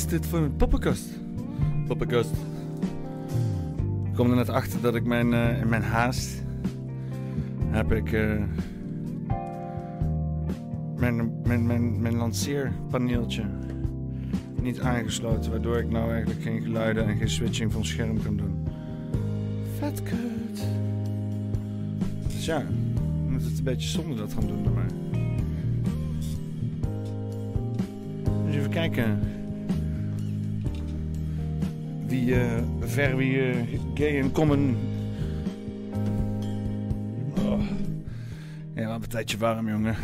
Is dit voor een poppenkast? Poppenkast. Ik kom er net achter dat ik mijn, eh, in mijn haast heb ik eh, mijn, mijn, mijn, mijn lanceerpaneeltje niet aangesloten, waardoor ik nou eigenlijk geen geluiden en geen switching van scherm kan doen. Vet kut. Dus ja, ik moet het een beetje zonder dat gaan doen dan maar. Dus even kijken. Wie eh ver wie eh, en common. Oh. Ja, wat een tijdje warm, jongen.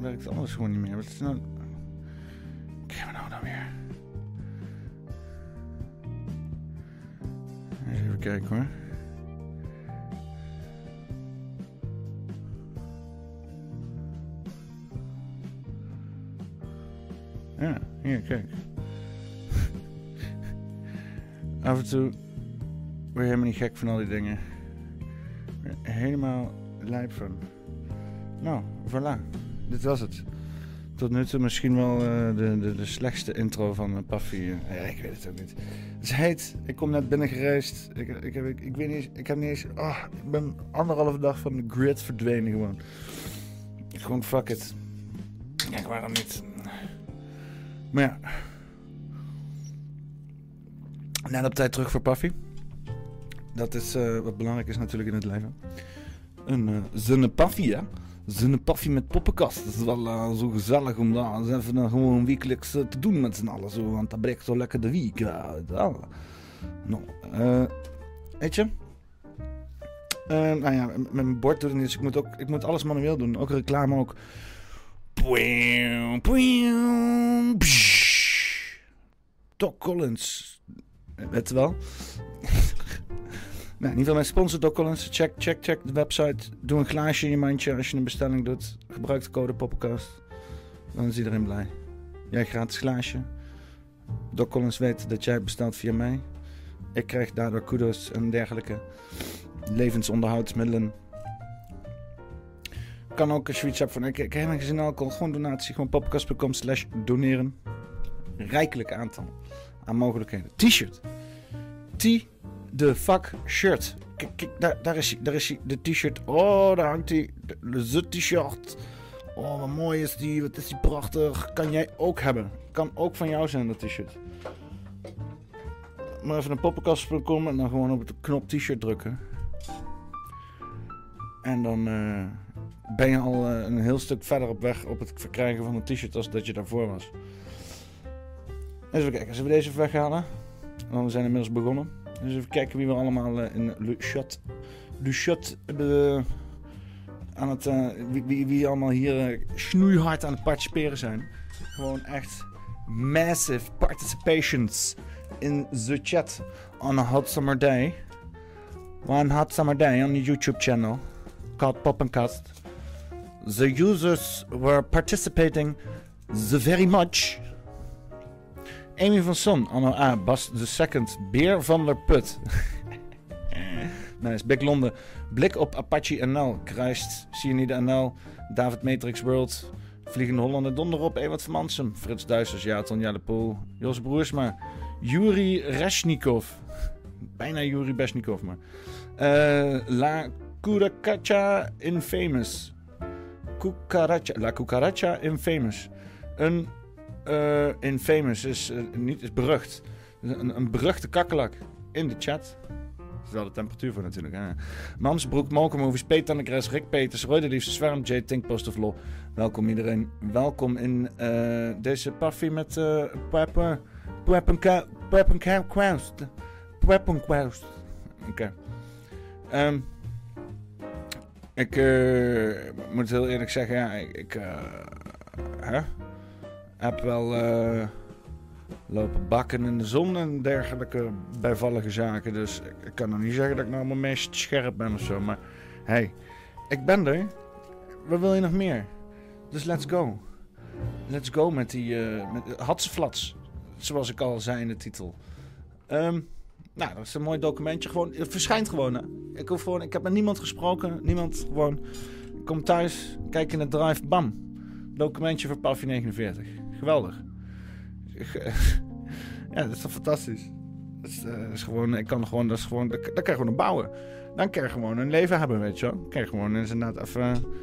Werkt alles gewoon niet meer. Wat is nou... Krijgen we nou dan weer? Even kijken hoor. Ja, hier, kijk. Af en toe word je helemaal niet gek van al die dingen. Helemaal lijp van. Nou, voilà. Dit was het. Tot nu toe misschien wel eh, de, de, de slechtste intro van uh, Puffy. eh. ja, ik weet het ook niet. Het is heet. Ik kom net binnen gereisd. Ik, ik, heb, ik, ik weet niet eens... Ik heb niet eens... ah, ik ben anderhalve dag van de grid verdwenen gewoon. Gewoon fuck it. Kijk, waarom niet? Maar ja. Net op tijd terug voor Puffy. Dat is eh, wat belangrijk is natuurlijk in het leven. Een uh, zonnepaffy, ja. Zonnepaffy met poppenkast. Dat is wel eh, zo gezellig om dat even eh, gewoon wekelijks eh, te doen met z'n allen. Zo, want dat breekt zo lekker de week. Nou, weet je? Nou ja, met mijn bord niet. Dus ik moet, ook, ik moet alles manueel doen. Ook reclame ook. Doc Collins. Weet wel? In ieder geval mijn sponsor Doc. Check, check, check de website. Doe een glaasje in je mandje als je een bestelling doet. Gebruik de code Poppenkast. Dan is iedereen blij. Jij gratis glaasje. Doc weet dat jij bestelt via mij. Ik krijg daardoor kudos en dergelijke levensonderhoudsmiddelen. Kan ook je iets hebt van ik, ik heb helemaal geen alcohol. Gewoon donatie. Gewoon poppenkast.com slash doneren. Rijkelijk aantal aan mogelijkheden. T-shirt. T de fuck shirt. Kijk, daar, daar is hij. Daar is hij. De t-shirt. Oh, daar hangt hij. De, t-shirt. Oh, wat mooi is die. Wat is die prachtig. Kan jij ook hebben. Kan ook van jou zijn, dat t-shirt. Maar even naar poppenkast.com en dan gewoon op de knop t-shirt drukken. En dan eh, ben je al eh, een heel stuk verder op weg op het verkrijgen van een t-shirt als dat je daarvoor was. Even kijken, zullen we deze even weghalen? Want we zijn inmiddels begonnen. Dus even kijken wie we allemaal eh, in Le Chat, Le Chat aan het, eh, wie, wie, wie allemaal hier eh, snoeihard aan het participeren zijn. Gewoon echt massive participations in the chat on a hot summer day. One hot summer day on the YouTube channel called Poppenkast. The users were participating the very much. Amy van Son, Anno A, Bas de Second, Beer van der Put. nice, Big Londen, Blik op Apache NL, Kruist, Cyanide NL, David Matrix World, Vliegende Hollander, Donderop, Ewart van Mansum, Frits Duisters, ja, Tonja de Poel, Jos Broersma, Yuri Reshnikov. Bijna Yuri Besnikov, maar. Eh, La Cucaracha Infamous. Cucaracha, La Cucaracha Infamous. Een Infamous is, eh, niet, is berucht. Een, een beruchte kakkelak in de chat. Wel de temperatuur voor natuurlijk. Hè? Mansbroek, Malcolm Peter Annekres, Rick Peters, Roy de Liefste, Zwerm, J, Tinkpost of Lo. Welkom iedereen. Welkom in eh, deze parfum met uh, Quest. Weapon Quest. Oké. Ehm, ik eh, moet heel eerlijk zeggen, ja, ik, eh? Heb wel eh, lopen bakken in de zon en dergelijke bijvallige zaken. Dus ik, kan nog niet zeggen dat ik nou mijn meest scherp ben of zo. Maar hey, ik ben er. wat wil je nog meer? Dus let's go. Let's go met die uh, met Hatseflats. Zoals ik al zei in de titel. Um, nou, dat is een mooi documentje. Gewoon, het verschijnt gewoon. Ik, hoef gewoon. ik heb met niemand gesproken. Niemand gewoon. Ik kom thuis, kijk in de drive, bam. Documentje voor Pavie 49. Geweldig. ja, dat is toch fantastisch. Dat is, uh, is, gewoon, ik kan gewoon, dat is gewoon, dat, dat kan je gewoon bouwen. Dan kan je gewoon een leven hebben, weet je wel. Kan je gewoon inderdaad even,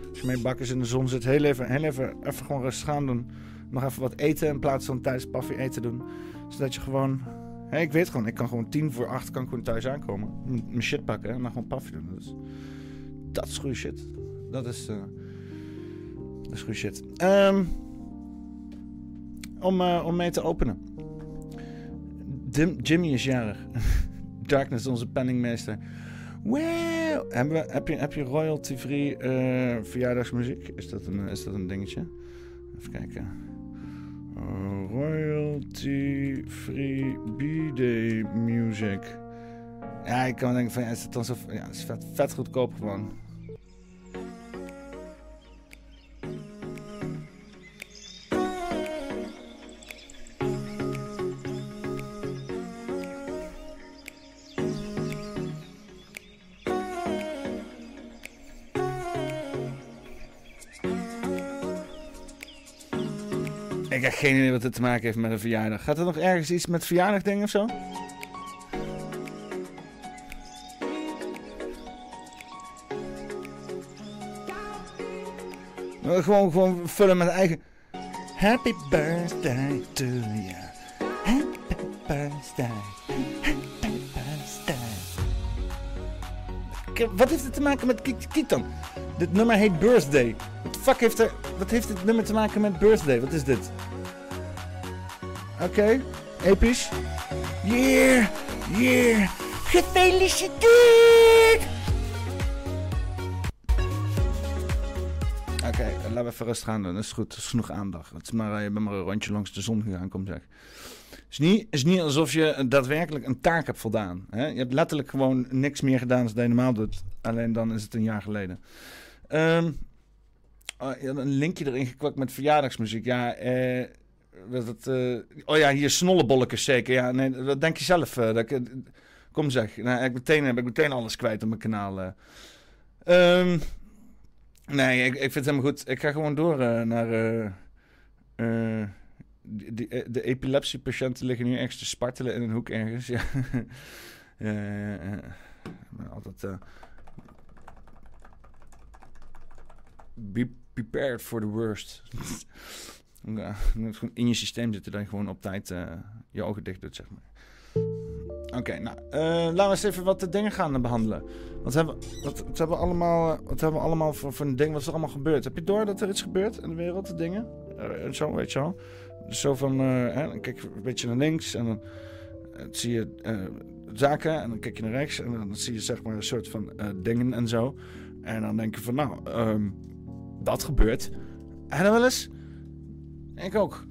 als je mee bakken in de zon zit, heel even, heel even, even gewoon rustig gaan doen. Nog even wat eten in plaats van tijdens Pavie eten doen. Zodat je gewoon Hey, ik weet gewoon, ik kan gewoon tien voor acht kan gewoon thuis aankomen. Mijn shit pakken en dan gewoon pafje doen. Dat is goede shit. Dat is, uh, dat is goede shit. Um, om, uh, om mee te openen. Dim, Jimmy is jarig. Darkness, onze penningmeester. Well, hebben heb, je, heb je royalty-free uh, verjaardagsmuziek? Is dat, een, is dat een dingetje? Even kijken. Royalty Free B-Day Music. Ja, ik kan denken van, ja, is het dan zo... Ja, het is vet goedkoop gewoon. Ik heb geen idee wat het te maken heeft met een verjaardag. Gaat er nog ergens iets met verjaardag dingen of zo? Gewoon, gewoon vullen met eigen... Happy birthday to you. Happy birthday. Happy birthday. Wat heeft het te maken met Kiet? Dit nummer heet Birthday. Fuck heeft er... Wat heeft dit nummer te maken met Birthday? Wat is dit? Oké, episch. Yeah, yeah. Gefeliciteerd! Oké, okay, laten we even rustig aan doen. Dat is goed, dat genoeg aandacht. Het is maar, je bent maar een rondje langs de zon gegaan, kom zeg. Het is niet, is niet alsof je daadwerkelijk een taak hebt voldaan. Hè? Je hebt letterlijk gewoon niks meer gedaan dan je normaal doet. Alleen dan is het een jaar geleden. Um, oh, een linkje erin gekwakt met verjaardagsmuziek. Ja, eh, dat, uh, oh ja, hier snollebolletjes zeker. Ja, nee, dat denk je zelf. Uh, dat ik, kom zeg, nou, ik meteen, heb ik meteen alles kwijt op mijn kanaal. Um, nee, ik, ik vind het helemaal goed. Ik ga gewoon door naar... de, epilepsiepatiënten liggen nu ergens te spartelen in een hoek ergens. Ja. altijd... be prepared for the worst. in je systeem zitten dat je gewoon op tijd uh, je ogen dicht doet, zeg maar. Oké, nou, uh, laten we eens even wat de dingen gaan behandelen. Wat hebben, wat, hebben we allemaal, eh, wat hebben we allemaal voor, voor een ding? Wat is er allemaal gebeurd? Heb je door dat er iets gebeurt in de wereld, de dingen? Uh, zo, weet je wel. Dus zo van, hè, dan kijk je een beetje naar links en dan zie je zaken. En dan kijk je naar rechts en dan zie je zeg maar een soort van dingen en zo. En dan denk je van, nou, um, dat gebeurt. En dan wel eens? Ik ook.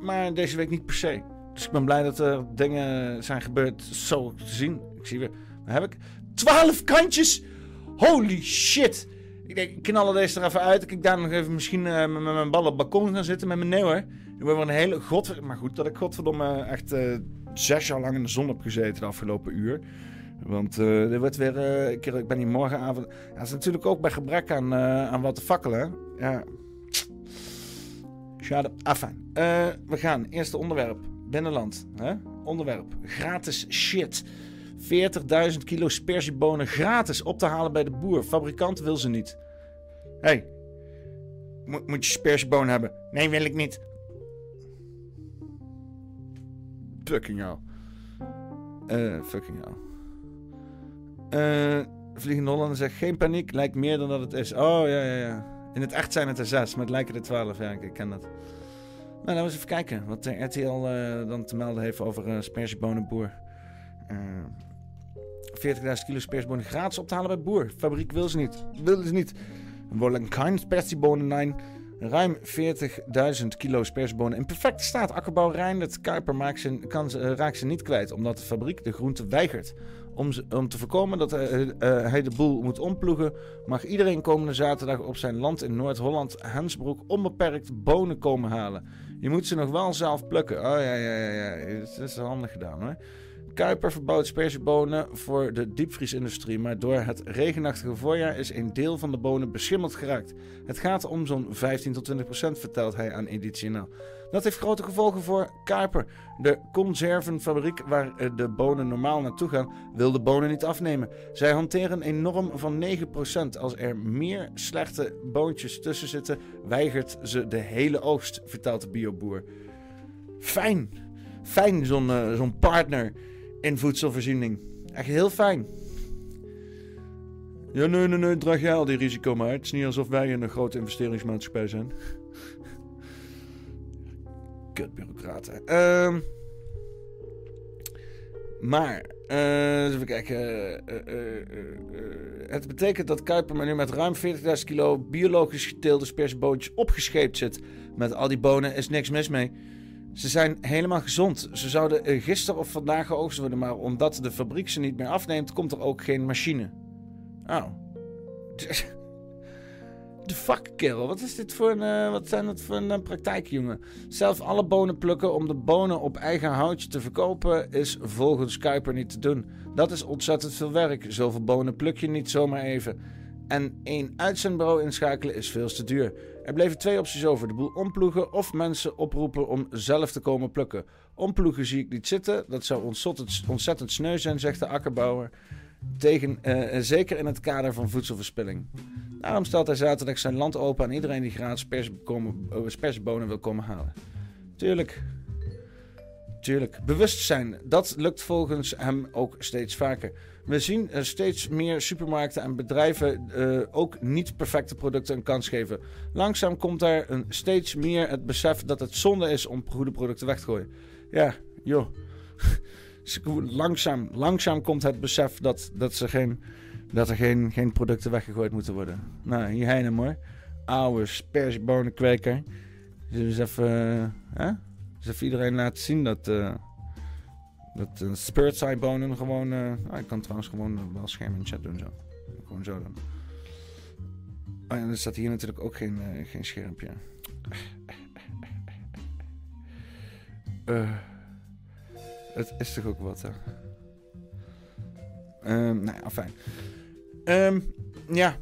Maar deze week niet per se. Dus ik ben blij dat er dingen zijn gebeurd zo te zien. Ik zie weer, waar heb ik? 12 kantjes! Holy shit! Ik denk, ik knal deze er even uit. Ik daar nog even misschien uh, met, mijn ballen op het balkon gaan zitten met mijn neeuwer. Ik ben wel een hele god... Maar goed, dat ik godverdomme echt uh, zes jaar lang in de zon heb gezeten de afgelopen uur. Want uh, er wordt weer... Uh, ik ben hier morgenavond... Ja, dat is natuurlijk ook bij gebrek aan, aan wat te fakkelen. Ja. Schade. Afijn. we gaan. Eerste onderwerp. Binnenland. Onderwerp. Gratis shit. 40.000 kilo spersiebonen gratis op te halen bij de boer. Fabrikant wil ze niet. hey, moet je spersiebonen hebben? Nee, wil ik niet. Fucking hell. Fucking hell. Uh, Vliegende Hollander zegt geen paniek, lijkt meer dan dat het is. Oh ja, ja, ja. In het echt zijn het er zes, maar het lijken er twaalf. Ja, ik ken dat. Nou, laten we eens even kijken wat de RTL uh, dan te melden heeft over uh, spersiebonenboer. Uh, 40.000 kilo spersiebonen gratis op te halen bij boer. Fabriek wil ze niet. Wil ze niet. Wolenkind spersiebonen Ruim 40.000 kilo spersiebonen in perfecte staat. Akkerbouw Rijndert Kuiper maakt kan, raakt ze niet kwijt omdat de fabriek de groente weigert Om, om te voorkomen dat hij, hij de boel moet omploegen, mag iedereen komende zaterdag op zijn land in Noord-Holland, Hensbroek, onbeperkt bonen komen halen. Je moet ze nog wel zelf plukken. Oh ja, ja, ja, ja. Dat is handig gedaan hoor. Kuiper verbouwt sperziebonen voor de diepvriesindustrie, maar door het regenachtige voorjaar is een deel van de bonen beschimmeld geraakt. Het gaat om zo'n 15 tot 20 procent, vertelt hij aan Editie Dat heeft grote gevolgen voor Kuiper. De conservenfabriek waar eh, de bonen normaal naartoe gaan, wil de bonen niet afnemen. Zij hanteren een norm van 9 procent. Als er meer slechte boontjes tussen zitten, weigert ze de hele oogst, vertelt de bioboer. Fijn, fijn zo'n zo'n partner in voedselvoorziening. Echt heel fijn. Ja, nee, nee, nee, draag jij al die risico maar. Het is niet alsof wij een grote investeringsmaatschappij zijn. Kutbureaucraten. Ehm maar, uh, even kijken. Uh, uh, het betekent dat Kuiper maar nu met ruim 40.000 kilo biologisch geteelde spersieboontjes opgescheept zit. Met al die bonen is niks mis mee. Ze zijn helemaal gezond. Ze zouden eh, gisteren of vandaag geoogst worden, maar omdat de fabriek ze niet meer afneemt, komt er ook geen machine. Oh. De fuck. Wat is dit voor een, uh, wat zijn dat voor een uh, praktijk, jongen? Zelf alle bonen plukken om de bonen op eigen houtje te verkopen is volgens Kuiper niet te doen. Dat is ontzettend veel werk. Zoveel bonen pluk je niet zomaar even. En één uitzendbureau inschakelen is veel te duur. Er bleven twee opties over: de boel omploegen of mensen oproepen om zelf te komen plukken. Omploegen zie ik niet zitten, dat zou ontzettend sneu zijn, zegt de akkerbouwer. Tegen, uh, zeker in het kader van voedselverspilling. Daarom stelt hij zaterdag zijn land open aan iedereen die gratis persbonen wil komen halen. Tuurlijk. Tuurlijk. Bewustzijn, dat lukt volgens hem ook steeds vaker. We zien steeds meer supermarkten en bedrijven ook niet perfecte producten een kans geven. Langzaam komt er een steeds meer het besef dat het zonde is om goede producten weg te gooien. Ja, joh. langzaam, langzaam komt het besef dat, dat, ze geen, dat er geen, geen producten weggegooid moeten worden. Nou, hier Heinem hoor. Oude spersiebonenkweker. Dus even, uh, hè? dus even iedereen laten zien dat... Dat uh, Spirit Side bonen gewoon... Uh, ah, ik kan trouwens gewoon wel scherm in chat doen zo. Gewoon zo dan. Oh ja, er staat hier natuurlijk ook geen, uh, geen schermpje. Uh, het is toch ook wat, hè? Um, nou ja, fijn. Um, ja.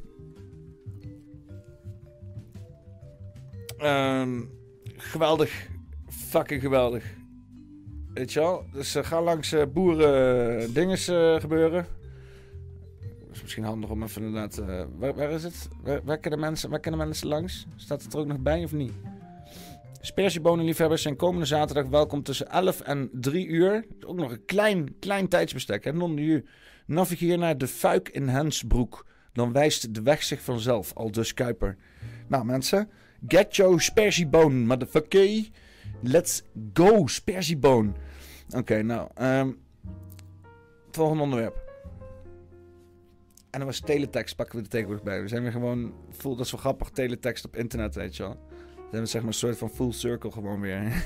Um, geweldig. Fucking geweldig. Weet je wel? Dus uh, ga langs uh, boeren uh, dinges gebeuren. Is misschien handig om even inderdaad... Waar, waar, is het? Waar, waar, mensen, waar kunnen mensen langs? Staat het er ook nog bij of niet? Spersiebonenliefhebbers zijn komende zaterdag welkom tussen 11 en 3 uur. Ook nog een klein, klein tijdsbestek, hè? Non uur. Navigeer naar de Fuik in Hensbroek. Dan wijst de weg zich vanzelf, al dus Kuiper. Nou mensen, get your spersiebone, motherfucker. Let's go, spersieboon. Oké, nou. Um, volgende onderwerp. En dan was teletext, pakken we er tegenwoordig bij. We zijn weer gewoon, voel, dat wel grappig, teletext op internet, weet je wel. Hebben zeg maar een soort van full circle gewoon weer.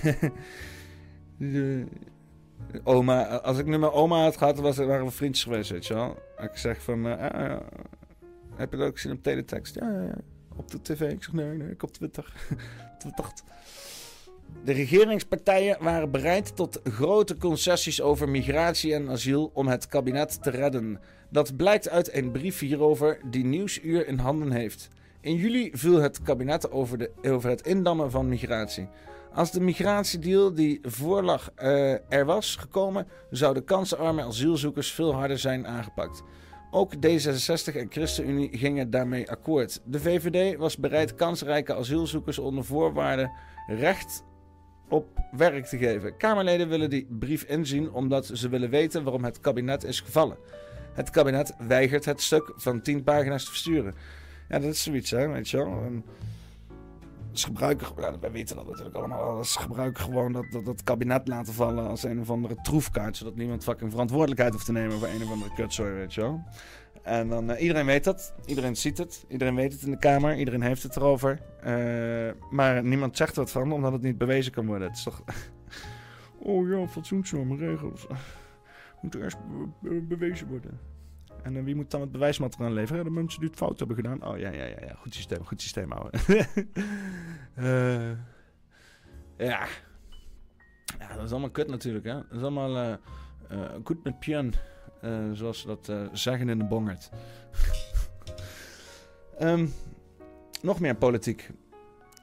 de, oma, als ik nu mijn oma had gehad, was, waren we vriendjes geweest, weet je wel. Ik zeg van, uh, uh, heb je dat ook gezien op teletext? Ja, ja, ja. Op de tv. Ik zeg, nee, nee, ik op Twitter. Twitter. De regeringspartijen waren bereid tot grote concessies over migratie en asiel om het kabinet te redden. Dat blijkt uit een brief hierover die Nieuwsuur in handen heeft. In juli viel het kabinet over, de, het indammen van migratie. Als de migratiedeal die voorlag uh, er was gekomen, zouden kansenarme asielzoekers veel harder zijn aangepakt. Ook D66 en ChristenUnie gingen daarmee akkoord. De VVD was bereid kansrijke asielzoekers onder voorwaarden recht op werk te geven. Kamerleden willen die brief inzien omdat ze willen weten waarom het kabinet is gevallen. Het kabinet weigert het stuk van 10 pagina's te versturen. Ja, dat is zoiets, hè, weet je wel. En ze gebruiken, ja, wij weten dat natuurlijk allemaal, ze gebruiken gewoon dat, dat, dat kabinet laten vallen als een of andere troefkaart, zodat niemand fucking verantwoordelijkheid hoeft te nemen voor een of andere kutzooi, weet je wel. En dan, uh, iedereen weet dat. Iedereen ziet het. Iedereen weet het in de Kamer. Iedereen heeft het erover. Uh, maar niemand zegt wat van, omdat het niet bewezen kan worden. Het is toch... oh ja, fatsoensnormen, regels. Moet er eerst bewezen worden. En wie moet dan het bewijsmateriaal leveren? De mensen die het fout hebben gedaan. Oh ja, ja, ja, ja. goed systeem, goed systeem houden. uh, ja. ja, dat is allemaal kut natuurlijk. Hè? Dat is allemaal uh, goed met pian, zoals ze dat zeggen in de bongert. um, nog meer politiek.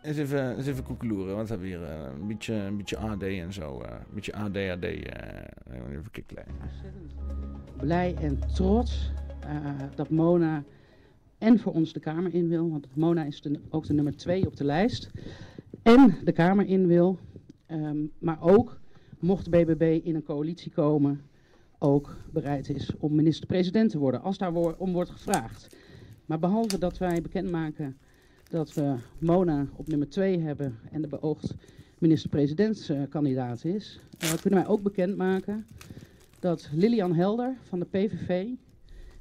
Eens even, eens even koekeloeren. Wat hebben hier? een, beetje, een beetje AD en zo. een beetje AD, AD. even kikkelen blij en trots uh, dat Mona en voor ons de Kamer in wil. Want Mona is ook de nummer twee op de lijst. En de Kamer in wil. Um, maar ook, mocht de BBB in een coalitie komen, ook bereid is om minister-president te worden. Als daar om wordt gevraagd. Maar behalve dat wij bekendmaken dat we Mona op nummer 2 hebben en de beoogd minister-presidentskandidaat is, uh, kunnen wij ook bekendmaken dat Lilian Helder van de PVV,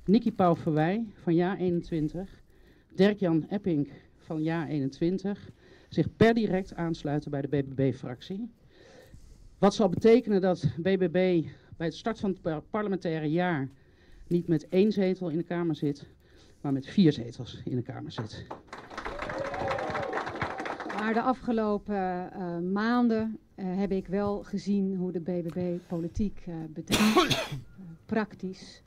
Nicky Pauw Verwij van jaar 21, Dirk-Jan Epping van jaar 21 zich per direct aansluiten bij de BBB-fractie. Wat zal betekenen dat BBB bij het start van het parlementaire jaar niet met één zetel in de Kamer zit, maar met vier zetels in de Kamer zit. Maar de afgelopen uh, maanden uh, heb ik wel gezien hoe de BBB politiek uh, bedrijft. praktisch,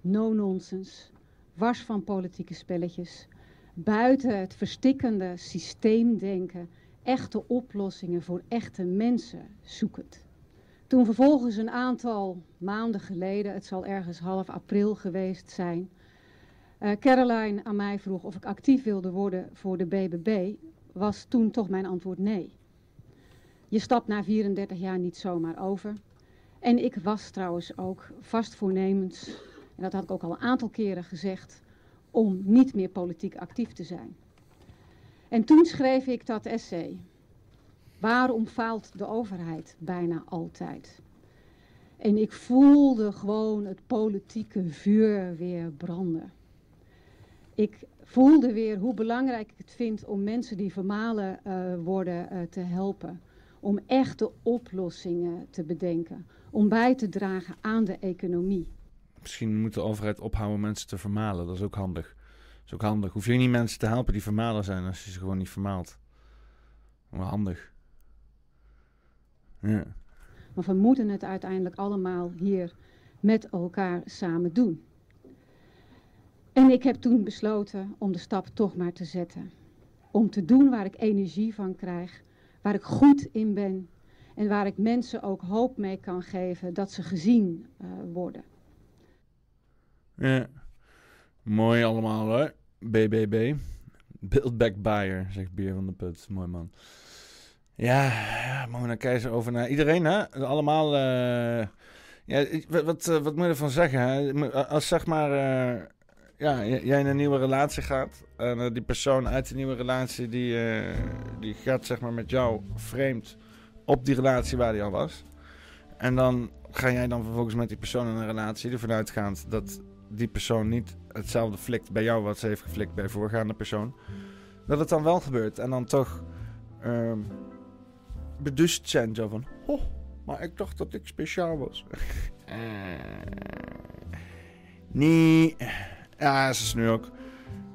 no-nonsense, wars van politieke spelletjes. Buiten het verstikkende systeemdenken echte oplossingen voor echte mensen zoekend. Toen vervolgens een aantal maanden geleden, het zal ergens half april geweest zijn, uh, Caroline aan mij vroeg of ik actief wilde worden voor de BBB, was toen toch mijn antwoord nee. Je stapt na 34 jaar niet zomaar over. En ik was trouwens ook vast voornemens, en dat had ik ook al een aantal keren gezegd, om niet meer politiek actief te zijn. En toen schreef ik dat essay. Waarom faalt de overheid bijna altijd? En ik voelde gewoon het politieke vuur weer branden. Ik voelde weer hoe belangrijk ik het vind om mensen die vermalen uh, worden uh, te helpen. Om echte oplossingen te bedenken. Om bij te dragen aan de economie. Misschien moet de overheid ophouden mensen te vermalen. Dat is ook handig. Dat is ook handig. Hoef je niet mensen te helpen die vermalen zijn als je ze gewoon niet vermaalt. Maar handig. Ja. Maar we moeten het uiteindelijk allemaal hier met elkaar samen doen. En ik heb toen besloten om de stap toch maar te zetten. Om te doen waar ik energie van krijg, waar ik goed in ben en waar ik mensen ook hoop mee kan geven dat ze gezien uh, worden. Ja, mooi allemaal hoor. BBB. Build Back Buyer, zegt Bier van de Put. Mooi man. Ja, Mona Keizer over naar iedereen hè. Allemaal... Uh, ja, wat, wat, wat moet je ervan zeggen? Als zeg maar... ja, jij in een nieuwe relatie gaat. En uh, die persoon uit die nieuwe relatie, die, uh, die gaat zeg maar met jou vreemd op die relatie waar die al was. En dan ga jij dan vervolgens met die persoon in een relatie ervan uitgaand dat die persoon niet hetzelfde flikt bij jou wat ze heeft geflikt bij voorgaande persoon. Dat het dan wel gebeurt. En dan toch uh, zijn zo van, oh, maar ik dacht dat ik speciaal was. nee. Ja, is het nu ook.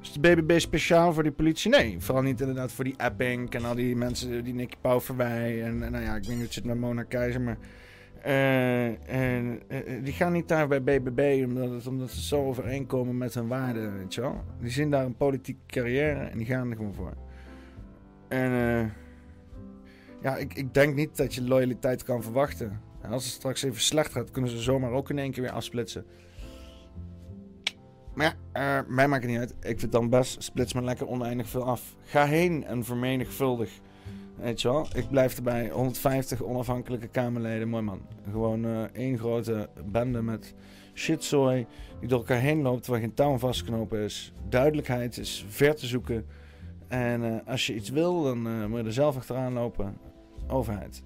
Is de BBB speciaal voor die politie? Nee, vooral niet inderdaad voor die Apping en al die mensen, die Nicky Pauw voorbij. En, en nou ja, ik weet niet hoe het zit Mona Keizer, maar... Uh, en, die gaan niet daar bij BBB omdat, het, omdat ze zo overeenkomen met hun waarden, weet je wel. Die zien daar een politieke carrière en die gaan er gewoon voor. En uh, ja, ik, ik denk niet dat je loyaliteit kan verwachten. als het straks even slecht gaat, kunnen ze zomaar ook in één keer weer afsplitsen. Maar ja, uh, mij maakt het niet uit. Ik vind dan best, splits me lekker oneindig veel af. Ga heen en vermenigvuldig. Weet je wel, ik blijf erbij. 150 onafhankelijke Kamerleden, mooi man. Gewoon uh, één grote bende met shitzooi die door elkaar heen loopt, waar geen touw vastknopen is. Duidelijkheid is ver te zoeken. En uh, als je iets wil, dan moet je er zelf achteraan lopen. Overheid.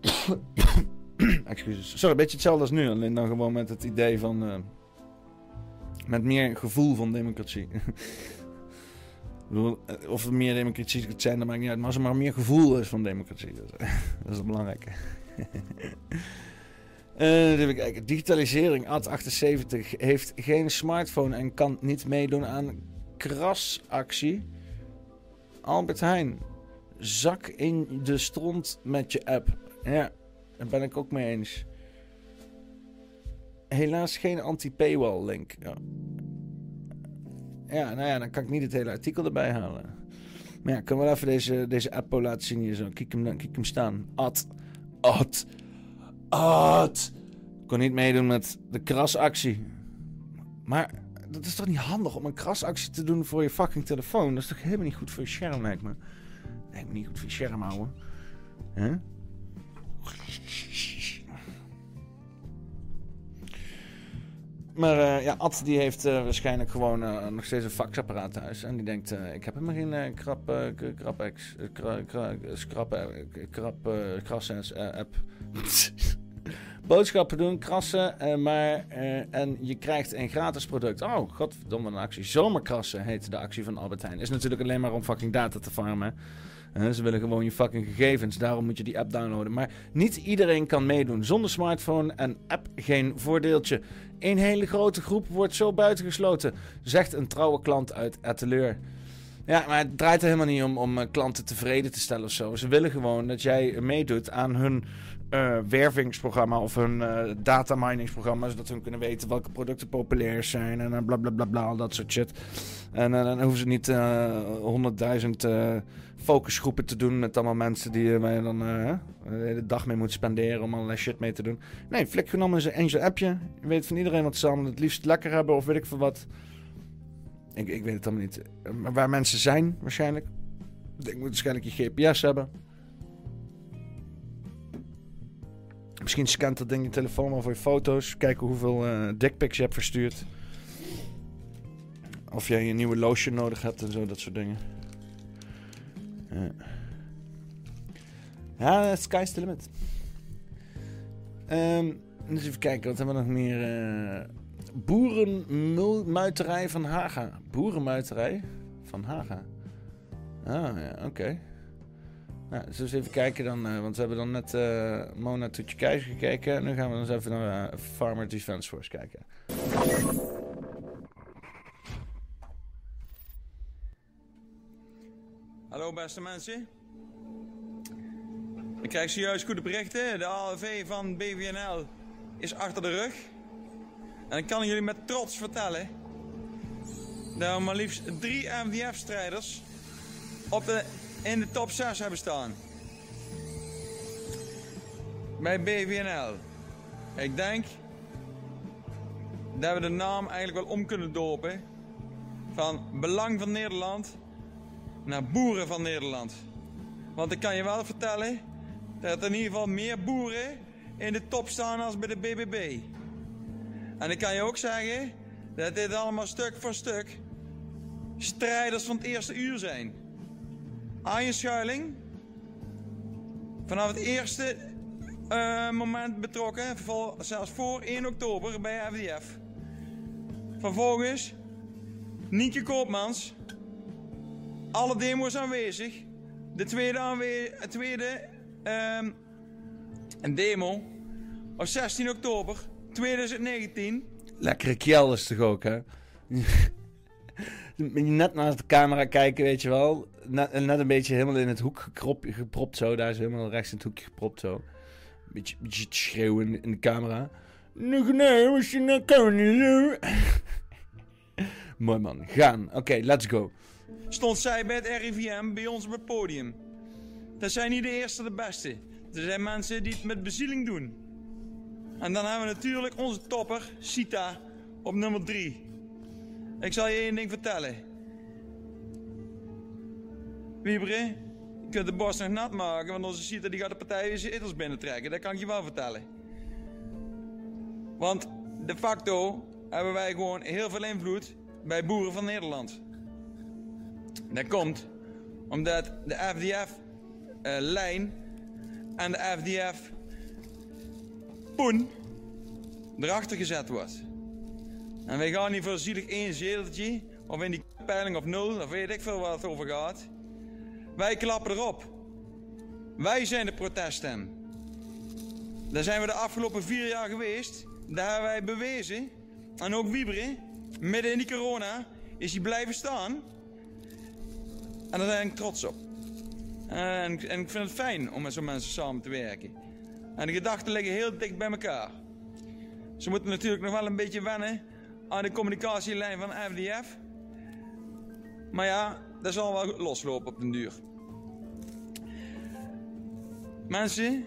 Excuses. Sorry, een beetje hetzelfde als nu. Alleen dan gewoon met het idee van meer gevoel van democratie. Eh, of er meer democratie het zijn, dat maakt niet uit. Maar als er maar meer gevoel is van democratie. Dat is, dat is het belangrijke. Uh, even kijken. Digitalisering. Ad78 heeft geen smartphone en kan niet meedoen aan krasactie. Albert Heijn. Zak in de stront met je app. Ja, daar ben ik ook mee eens. Helaas geen anti-paywall link. Ja. ja, nou ja, dan kan ik niet het hele artikel erbij halen. Maar ja, kan wel even deze, deze appo laten zien hier zo. Kijk hem, kijk hem staan. Ad. Ad. Ad. Kon niet meedoen met de krasactie. Maar dat is toch niet handig om een krasactie te doen voor je fucking telefoon? Dat is toch helemaal niet goed voor je scherm, lijkt me. Lijkt niet goed voor je scherm, houden. Huh? Maar uh, ja, Ad die heeft uh, waarschijnlijk gewoon uh, nog steeds een faxapparaat thuis. En die denkt, ik heb helemaal geen krap, krap, krap, krap, app. Boodschappen doen, krassen, maar en je krijgt een gratis product. Oh, godverdomme een actie. Zomerkrassen heet de actie van Albert Heijn. Is natuurlijk alleen maar om fucking data te farmen ze willen gewoon je fucking gegevens. Daarom moet je die app downloaden. Maar niet iedereen kan meedoen. Zonder smartphone en app geen voordeeltje. Een hele grote groep wordt zo buitengesloten, zegt een trouwe klant uit Atelier. Ja, maar het draait er helemaal niet om om eh, klanten tevreden te stellen of zo. Ze willen gewoon dat jij meedoet aan hun uh, wervingsprogramma of hun uh, data miningsprogramma. Zodat ze kunnen weten welke producten populair zijn en bla bla bla dat soort shit. En dan hoeven ze niet honderdduizend focusgroepen te doen met allemaal mensen die uh, waar je dan uh, de hele dag mee moet spenderen om allerlei shit mee te doen. Nee, flik genomen is een appje. Je weet van iedereen wat ze allemaal het liefst lekker hebben of weet ik veel wat. Ik, ik weet het allemaal niet. Maar waar mensen zijn, waarschijnlijk. Ik moet waarschijnlijk je GPS hebben. Misschien scant dat ding je telefoon al voor je foto's. Kijken hoeveel uh, dickpics je hebt verstuurd. Of jij een nieuwe lotion nodig hebt en zo, dat soort dingen. Ja, ja sky's the limit. Eens even kijken, wat hebben we nog meer? Uh, Boerenmuiterij van Haga. Boerenmuiterij van Haga. Ah, ja, oké. Nou, dus eens even kijken dan, uh, want we hebben dan net Mona Toetje Keizer gekeken. En nu gaan we dan eens even naar Farmer Defense Force kijken. Hallo beste mensen. Ik krijg zojuist goede berichten. De ALV van BVNL is achter de rug. En ik kan jullie met trots vertellen dat we maar liefst drie MVF-strijders in de top 6 hebben staan. Bij BVNL. Ik denk dat we de naam eigenlijk wel om kunnen dopen van Belang van Nederland naar boeren van Nederland. Want ik kan je wel vertellen dat er in ieder geval meer boeren in de top staan als bij de BBB. En ik kan je ook zeggen dat dit allemaal stuk voor stuk strijders van het eerste uur zijn. Arjen Schuiling, vanaf het eerste uh, moment betrokken, zelfs voor 1 oktober bij FDF. Vervolgens Nienke Koopmans, alle demo's aanwezig. De tweede, aanwe tweede um, een demo op 16 oktober 2019. Lekkere kjel is toch ook, hè? net naast de camera kijken, weet je wel. Net, een beetje helemaal in het hoek gepropt zo. Daar is helemaal rechts in het hoekje gepropt zo. Beetje, beetje schreeuwen in de camera. Nee, was je komen Mooi man, gaan. Oké, let's go stond zij bij het RIVM bij ons op het podium. Dat zijn niet de eerste de beste. Er zijn mensen die het met bezieling doen. En dan hebben we natuurlijk onze topper, Sita, op nummer 3. Ik zal je één ding vertellen. Wiebere, je kunt de borst nog nat maken, want onze Sita die gaat de partij weer zetels binnentrekken. Dat kan ik je wel vertellen. Want de facto hebben wij gewoon heel veel invloed bij boeren van Nederland. Dat komt omdat de FDF-lijn eh, en de FDF-poen erachter gezet wordt. En wij gaan niet voor zielig één zeteltje, of in die peiling of nul, of weet ik veel wat het over gaat. Wij klappen erop. Wij zijn de proteststem. Daar zijn we de afgelopen vier jaar geweest. Daar hebben wij bewezen. En ook Wieberen, midden in die corona, is hij blijven staan. En daar ben ik trots op. En, en ik vind het fijn om met zo'n mensen samen te werken. En de gedachten liggen heel dicht bij elkaar. Ze moeten natuurlijk nog wel een beetje wennen aan de communicatielijn van FDF. Maar ja, dat zal wel loslopen op den duur. Mensen,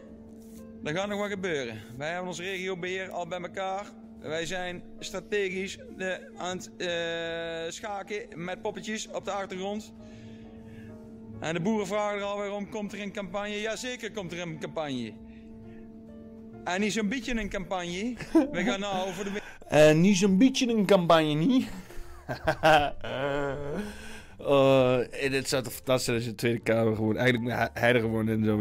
er gaat nog wat gebeuren. Wij hebben ons regiobeheer al bij elkaar. Wij zijn strategisch de, aan het uh, schaken met poppetjes op de achtergrond. En de boeren vragen er alweer om, komt er een campagne? Jazeker komt er een campagne. En niet zo'n beetje een campagne. We gaan nou voor de... En niet zo'n beetje een campagne, niet? uh, dit zou toch fantastisch zijn als je de Tweede Kamer gewoon eigenlijk hij er gewoon in zou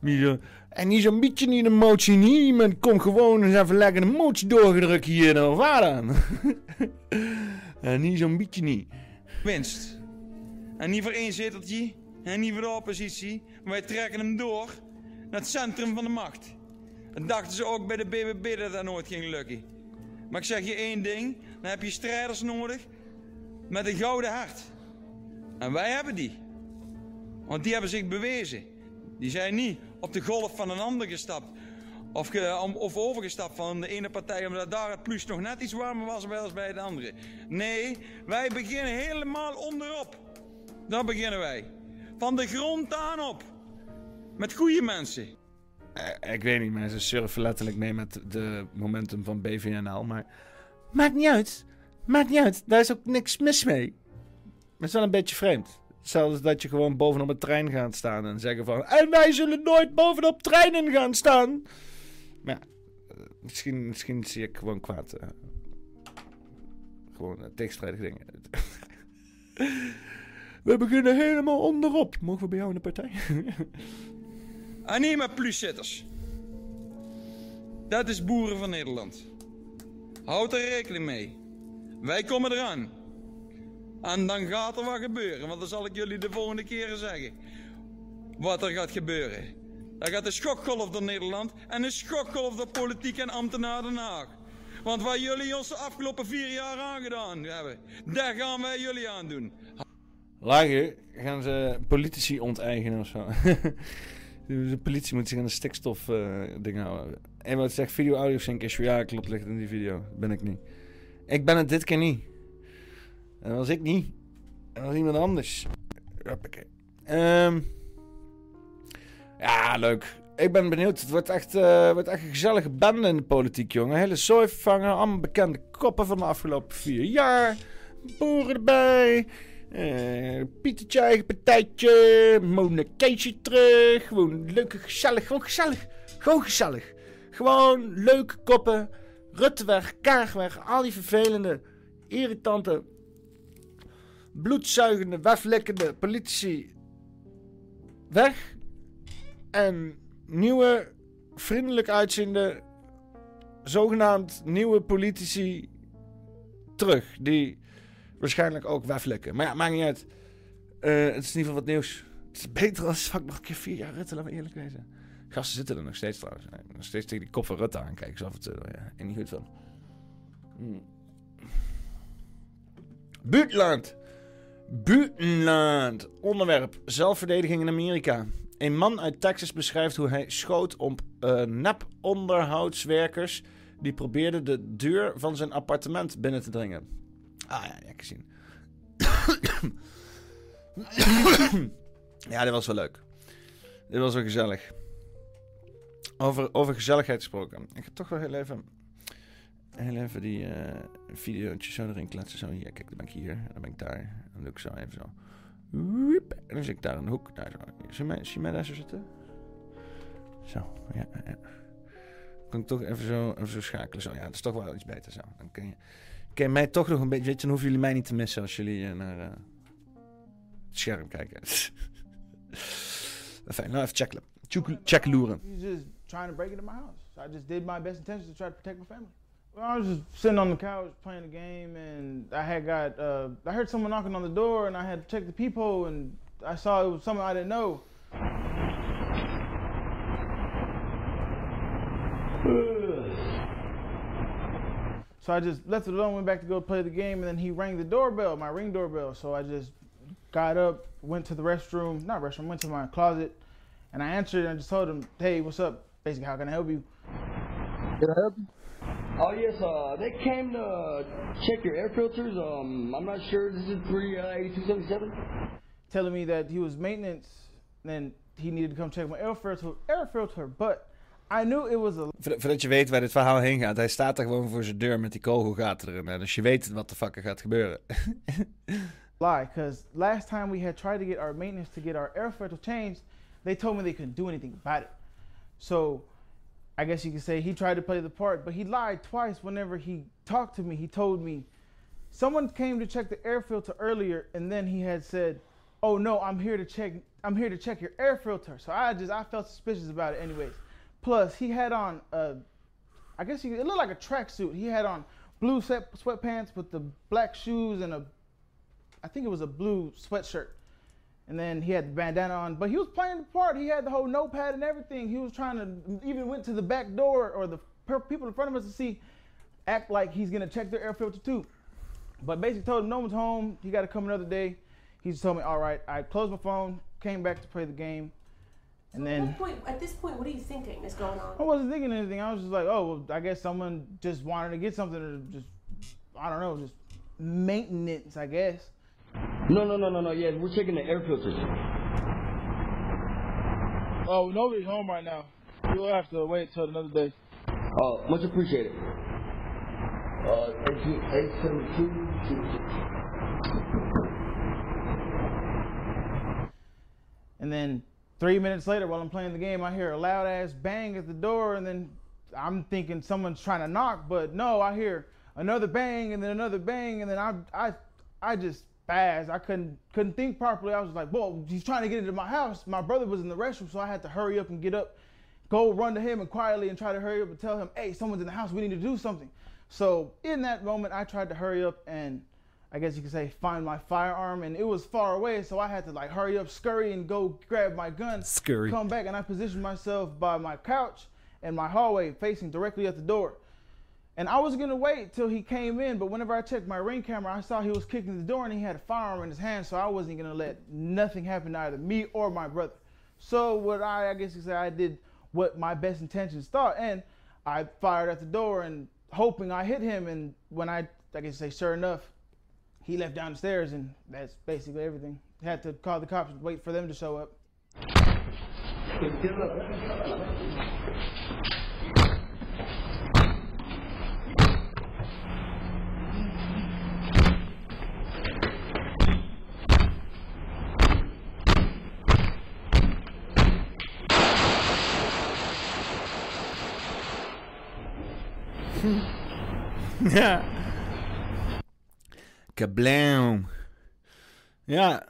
wezen. En niet zo'n beetje niet een motie niet, maar kom gewoon eens even lekker een motie doorgedrukt hier dan waar dan. en niet zo'n beetje niet. Winst. En niet voor één zeteltje, en niet voor de oppositie, maar wij trekken hem door naar het centrum van de macht. En dachten ze ook bij de BBB dat dat nooit ging lukken. Maar ik zeg je één ding, dan heb je strijders nodig met een gouden hart. En wij hebben die. Want die hebben zich bewezen. Die zijn niet op de golf van een ander gestapt. Of, overgestapt van de ene partij omdat daar het plus nog net iets warmer was als bij de andere. Nee, wij beginnen helemaal onderop. Daar beginnen wij. Van de grond aan op. Met goede mensen. Eh, ik weet niet, mensen surfen letterlijk mee met de momentum van BVNL. Maar maakt niet uit. Maakt niet uit. Daar is ook niks mis mee. Maar het is wel een beetje vreemd. Zelfs dat je gewoon bovenop een trein gaat staan en zeggen van... En wij zullen nooit bovenop treinen gaan staan. Maar ja, eh, misschien, misschien zie ik gewoon kwaad. Uh, gewoon uh, tegenstrijdige dingen. we beginnen helemaal onderop. Mogen we bij jou in de partij? niet met pluszitters. Dat is boeren van Nederland. Houd er rekening mee. Wij komen eraan. En dan gaat er wat gebeuren, want dan zal ik jullie de volgende keren zeggen. Wat er gaat gebeuren. Er gaat een schokgolf door Nederland en een schokgolf door politiek en ambtenaren Den Haag. Want wat jullie ons de afgelopen vier jaar aangedaan hebben, daar gaan wij jullie aan doen. Lager gaan ze politici onteigenen of zo. de politie moet zich aan de stikstof uh, dingen houden. En wat zegt video audio sync is ja klopt ligt in die video. Ben ik niet. Ik ben het dit keer niet. En was ik niet. Dat was iemand anders. Um, ja, leuk. Ik ben benieuwd. Het wordt echt, uh, wordt echt een gezellige bende in de politiek, jongen. Hele zooi vervangen. Allemaal bekende koppen van de afgelopen vier jaar. Boeren erbij. Uh, Pietertje eigen partijtje. Mona terug. Gewoon leuke, gezellig. Gewoon gezellig. Gewoon gezellig. Gewoon leuke koppen. Rutte weg, Kaag weg. Al die vervelende, irritante bloedzuigende, weflekkende politici weg. En nieuwe, vriendelijk uitziende, zogenaamd nieuwe politici terug. Die waarschijnlijk ook weflekken. Maar ja, maakt niet uit. Uh, het is in ieder geval wat nieuws. Het is beter als vak nog een keer vier jaar Rutte, laten we eerlijk wezen. Gasten zitten er nog steeds trouwens. Nog steeds tegen die kop van Rutte aankijken. Zo af en toe. Ja, en niet goed van. Hmm. Buitenland. Onderwerp: zelfverdediging in Amerika. Een man uit Texas beschrijft hoe hij schoot op uh, nep-onderhoudswerkers die probeerden de deur van zijn appartement binnen te dringen. Ah ja, ja, ik zie. ja, dit was wel leuk. Dit was wel gezellig. Over, over gezelligheid gesproken. Ik ga toch wel heel even heel even die uh, zo erin kletsen. Zo, hier, kijk, dan ben ik hier. Dan ben ik daar. Dan doe ik zo even zo. En dan zit ik daar in de hoek. Daar zo. Zie mij, zie mij daar zo zitten? Zo, ja, ja. Kan ik toch even zo, even zo schakelen. Zo, ja, dat is toch wel iets beter zo. Dan kun je, je mij toch nog een beetje... Weet je, dan hoeven jullie mij niet te missen als jullie uh, naar uh, het scherm kijken. Fijn, nou even checken. Checken loeren. just trying to break into my house. So I just did my best intentions to try to protect my family. I was just sitting on the couch playing a game, and I had got uh, I heard someone knocking on the door, and I had to check the peephole, and I saw it was someone I didn't know. So I just left it alone, went back to go play the game, and then he rang the doorbell, my ring doorbell. So I just got up, went to the restroom, not restroom, went to my closet, and I answered and I just told him, hey, what's up? Basically, how can I help you? Can I help you? Oh yes, uh, they came to check your air filters. Um, I'm not sure. This is three uh, eighty two seventy seven. Telling me that he was maintenance, and he needed to come check my air filter, air filter. But I knew it was a Voor- Voordat je weet waar dit verhaal heen gaat. Hij staat er gewoon voor zijn deur met die kogelgaten erin. hè. Dus je weet wat de fuck er gaat gebeuren. lie because last time we had tried to get our maintenance to get our air filter changed, they told me they couldn't do anything about it. So I guess you could say he tried to play the part, but he lied twice whenever he talked to me. He told me someone came to check the air filter earlier and then he had said, "Oh no, I'm here to check I'm here to check your air filter." So I just I felt suspicious about it anyways. Plus, he had on a I guess he, it looked like a tracksuit. He had on blue sweat, sweatpants with the black shoes and a I think it was a blue sweatshirt. And then he had the bandana on, but he was playing the part. He had the whole notepad and everything. He was trying to even went to the back door or the people in front of us to see, act like he's gonna check their air filter too. But basically told him no one's home. He got to come another day. He just told me, all right. I closed my phone, came back to play the game, and at, then what point, at this point, what are you thinking is going on? I wasn't thinking anything. I was just like, oh, well, I guess someone just wanted to get something or just, I don't know, just maintenance, I guess. No, no, no, no, no. Yeah, we're checking the air filters. Oh, nobody's home right now. You'll have to wait till another day. Oh, much appreciated. Uh, eighteen eight seven two two six. And then three minutes later, while I'm playing the game, I hear a loud ass bang at the door, and then I'm thinking someone's trying to knock, but no, I hear another bang and then another bang, and then I I I just spazzed. I couldn't couldn't think properly. I was like, "Whoa, he's trying to get into my house." My brother was in the restroom, so I had to hurry up and get up, go run to him and quietly and try to hurry up and tell him, "Hey, someone's in the house. We need to do something." So in that moment, I tried to hurry up and I guess you could say find my firearm, and it was far away, so I had to like hurry up, scurry, and go grab my gun, Scurry. come back, and I positioned myself by my couch and my hallway, facing directly at the door. And I was gonna wait till he came in, but whenever I checked my ring camera, I saw he was kicking the door and he had a firearm in his hand, so I wasn't gonna let nothing happen to either me or my brother. So what I, I guess you could say, I did what my best intentions thought, and I fired at the door and hoping I hit him. And when I, I guess you say, sure enough, he left down the stairs, and that's basically everything. Had to call the cops and wait for them to show up. ja. Kablam. Ja.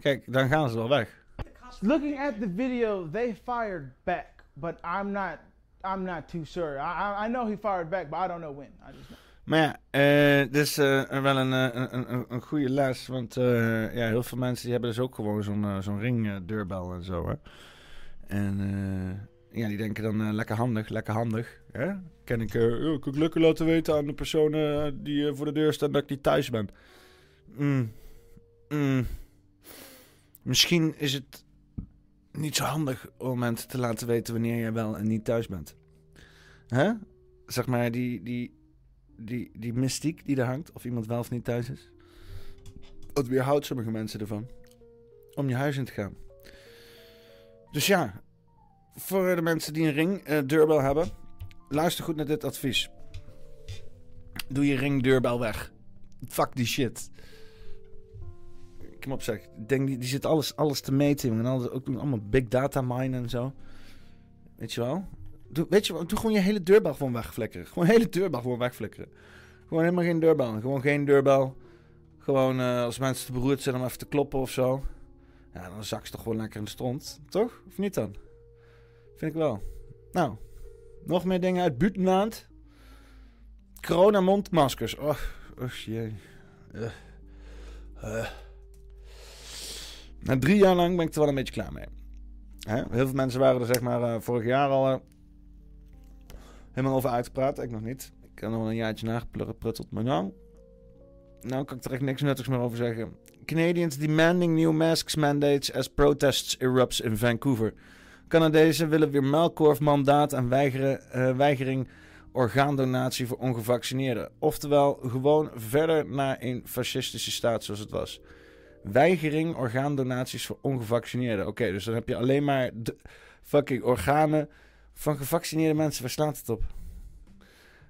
Kijk, dan gaan ze wel weg. Looking at the video, they fired back, but I'm not, I'm not too sure. I, I, know he fired back, but I don't know when. I just know. Maar ja, eh dit is eh, wel een, eh, een, een, een goede les. Want ja, heel veel mensen die hebben dus ook gewoon zo'n zo'n ringdeurbel en zo. Hè? En eh, ja, die denken dan eh, lekker handig, lekker handig. Hè? Kan ik, kan ik lekker laten weten aan de persoon eh, die voor de deur staat dat ik niet thuis ben. Mm. Mm. Misschien is het niet zo handig om mensen te laten weten wanneer jij wel en niet thuis bent. Hè? Zeg maar, die, die, die, die mystiek die er hangt, of iemand wel of niet thuis is. Dat weerhoudt sommige mensen ervan om je huis in te gaan. Dus ja, voor de mensen die een ring eh, deurbel hebben, luister goed naar dit advies. Doe je ring deurbel weg. Fuck die shit. Kom op zeg, denk die, die zit alles, alles te meten. En alles, ook allemaal big data mine en zo. Weet je wel? Doe, weet je wat, doe gewoon je hele deurbel gewoon wegflikkeren. Gewoon hele deurbel gewoon wegflikkeren. Gewoon helemaal geen deurbel. Gewoon geen deurbel. Gewoon eh, als mensen te beroerd zijn om even te kloppen of zo. Ja, dan zak ze toch gewoon lekker in de stront. Toch? Of niet dan? Vind ik wel. Nou, nog meer dingen uit buitenland. Corona mondmaskers. Oh, oh jee. Eh. Eh. Na drie jaar lang ben ik er wel een beetje klaar mee. Heel veel mensen waren er zeg maar eh, vorig jaar al... helemaal over uitgepraat. Ik nog niet. Ik heb nog wel een jaartje nageprutteld. Maar nou, nou kan ik er echt niks nuttigs meer over zeggen. Canadians demanding new masks mandates as protests erupts in Vancouver. Canadezen willen weer muilkorfmandaat en weigeren, eh, weigering orgaandonatie voor ongevaccineerden. Oftewel, gewoon verder naar een fascistische staat zoals het was. Weigering orgaandonaties voor ongevaccineerden. Oké, dus dan heb je alleen maar de fucking organen van gevaccineerde mensen. Waar slaat het op?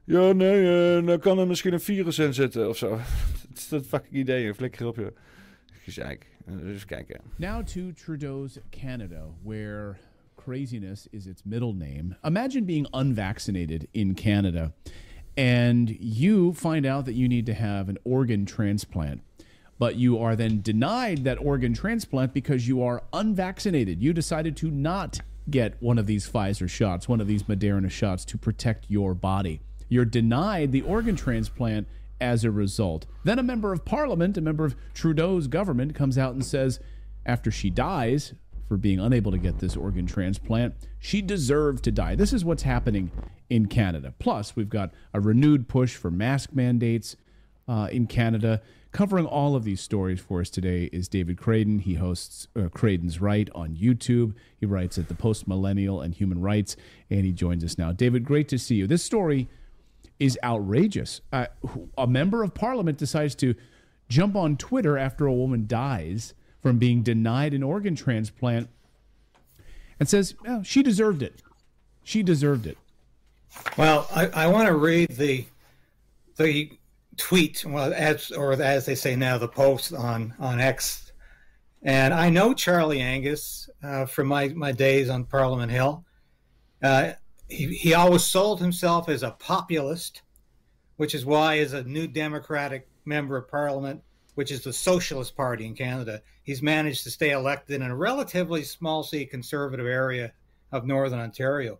Ja, nee, uh, dan kan er misschien een virus in zitten of zo. dat is dat fucking idee. Flikker op je. Gezeik. Dus kijken. Now to Trudeau's Canada, where craziness is its middle name. Imagine being unvaccinated in Canada and you find out that you need to have an organ transplant. But you are then denied that organ transplant because you are unvaccinated. You decided to not get one of these Pfizer shots, one of these Moderna shots to protect your body. You're denied the organ transplant as a result. Then a member of parliament, a member of Trudeau's government, comes out and says, after she dies for being unable to get this organ transplant, she deserved to die. This is what's happening in Canada. Plus, we've got a renewed push for mask mandates uh, in Canada. Covering all of these stories for us today is David Craden. He hosts uh, Craden's Right on YouTube. He writes at the Post Millennial and Human Rights, and he joins us now. David, great to see you. This story is outrageous. Uh, a member of parliament decides to jump on Twitter after a woman dies from being denied an organ transplant and says oh, she deserved it. She deserved it. Well, I, I want to read the the tweet, well, as or as they say now, the post on on X. And I know Charlie Angus uh, from my my days on Parliament Hill. Uh, he, he always sold himself as a populist, which is why, as a new Democratic member of Parliament, which is the Socialist Party in Canada, he's managed to stay elected in a relatively small C conservative area of Northern Ontario.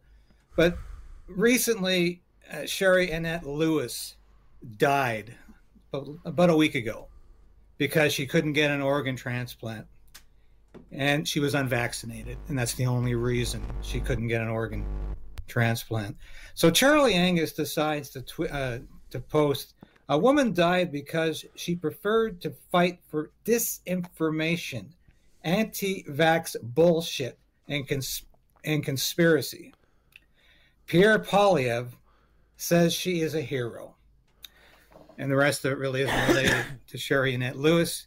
But recently, uh, Sherry Annette Lewis died about a week ago because she couldn't get an organ transplant. And she was unvaccinated, and that's the only reason she couldn't get an organ transplant. So Charlie Angus decides to tw- uh, to post a woman died because she preferred to fight for disinformation, anti-vax bullshit, and cons- and conspiracy. Pierre Polyev says she is a hero. And the rest of it really isn't related to Sherry Annette Lewis.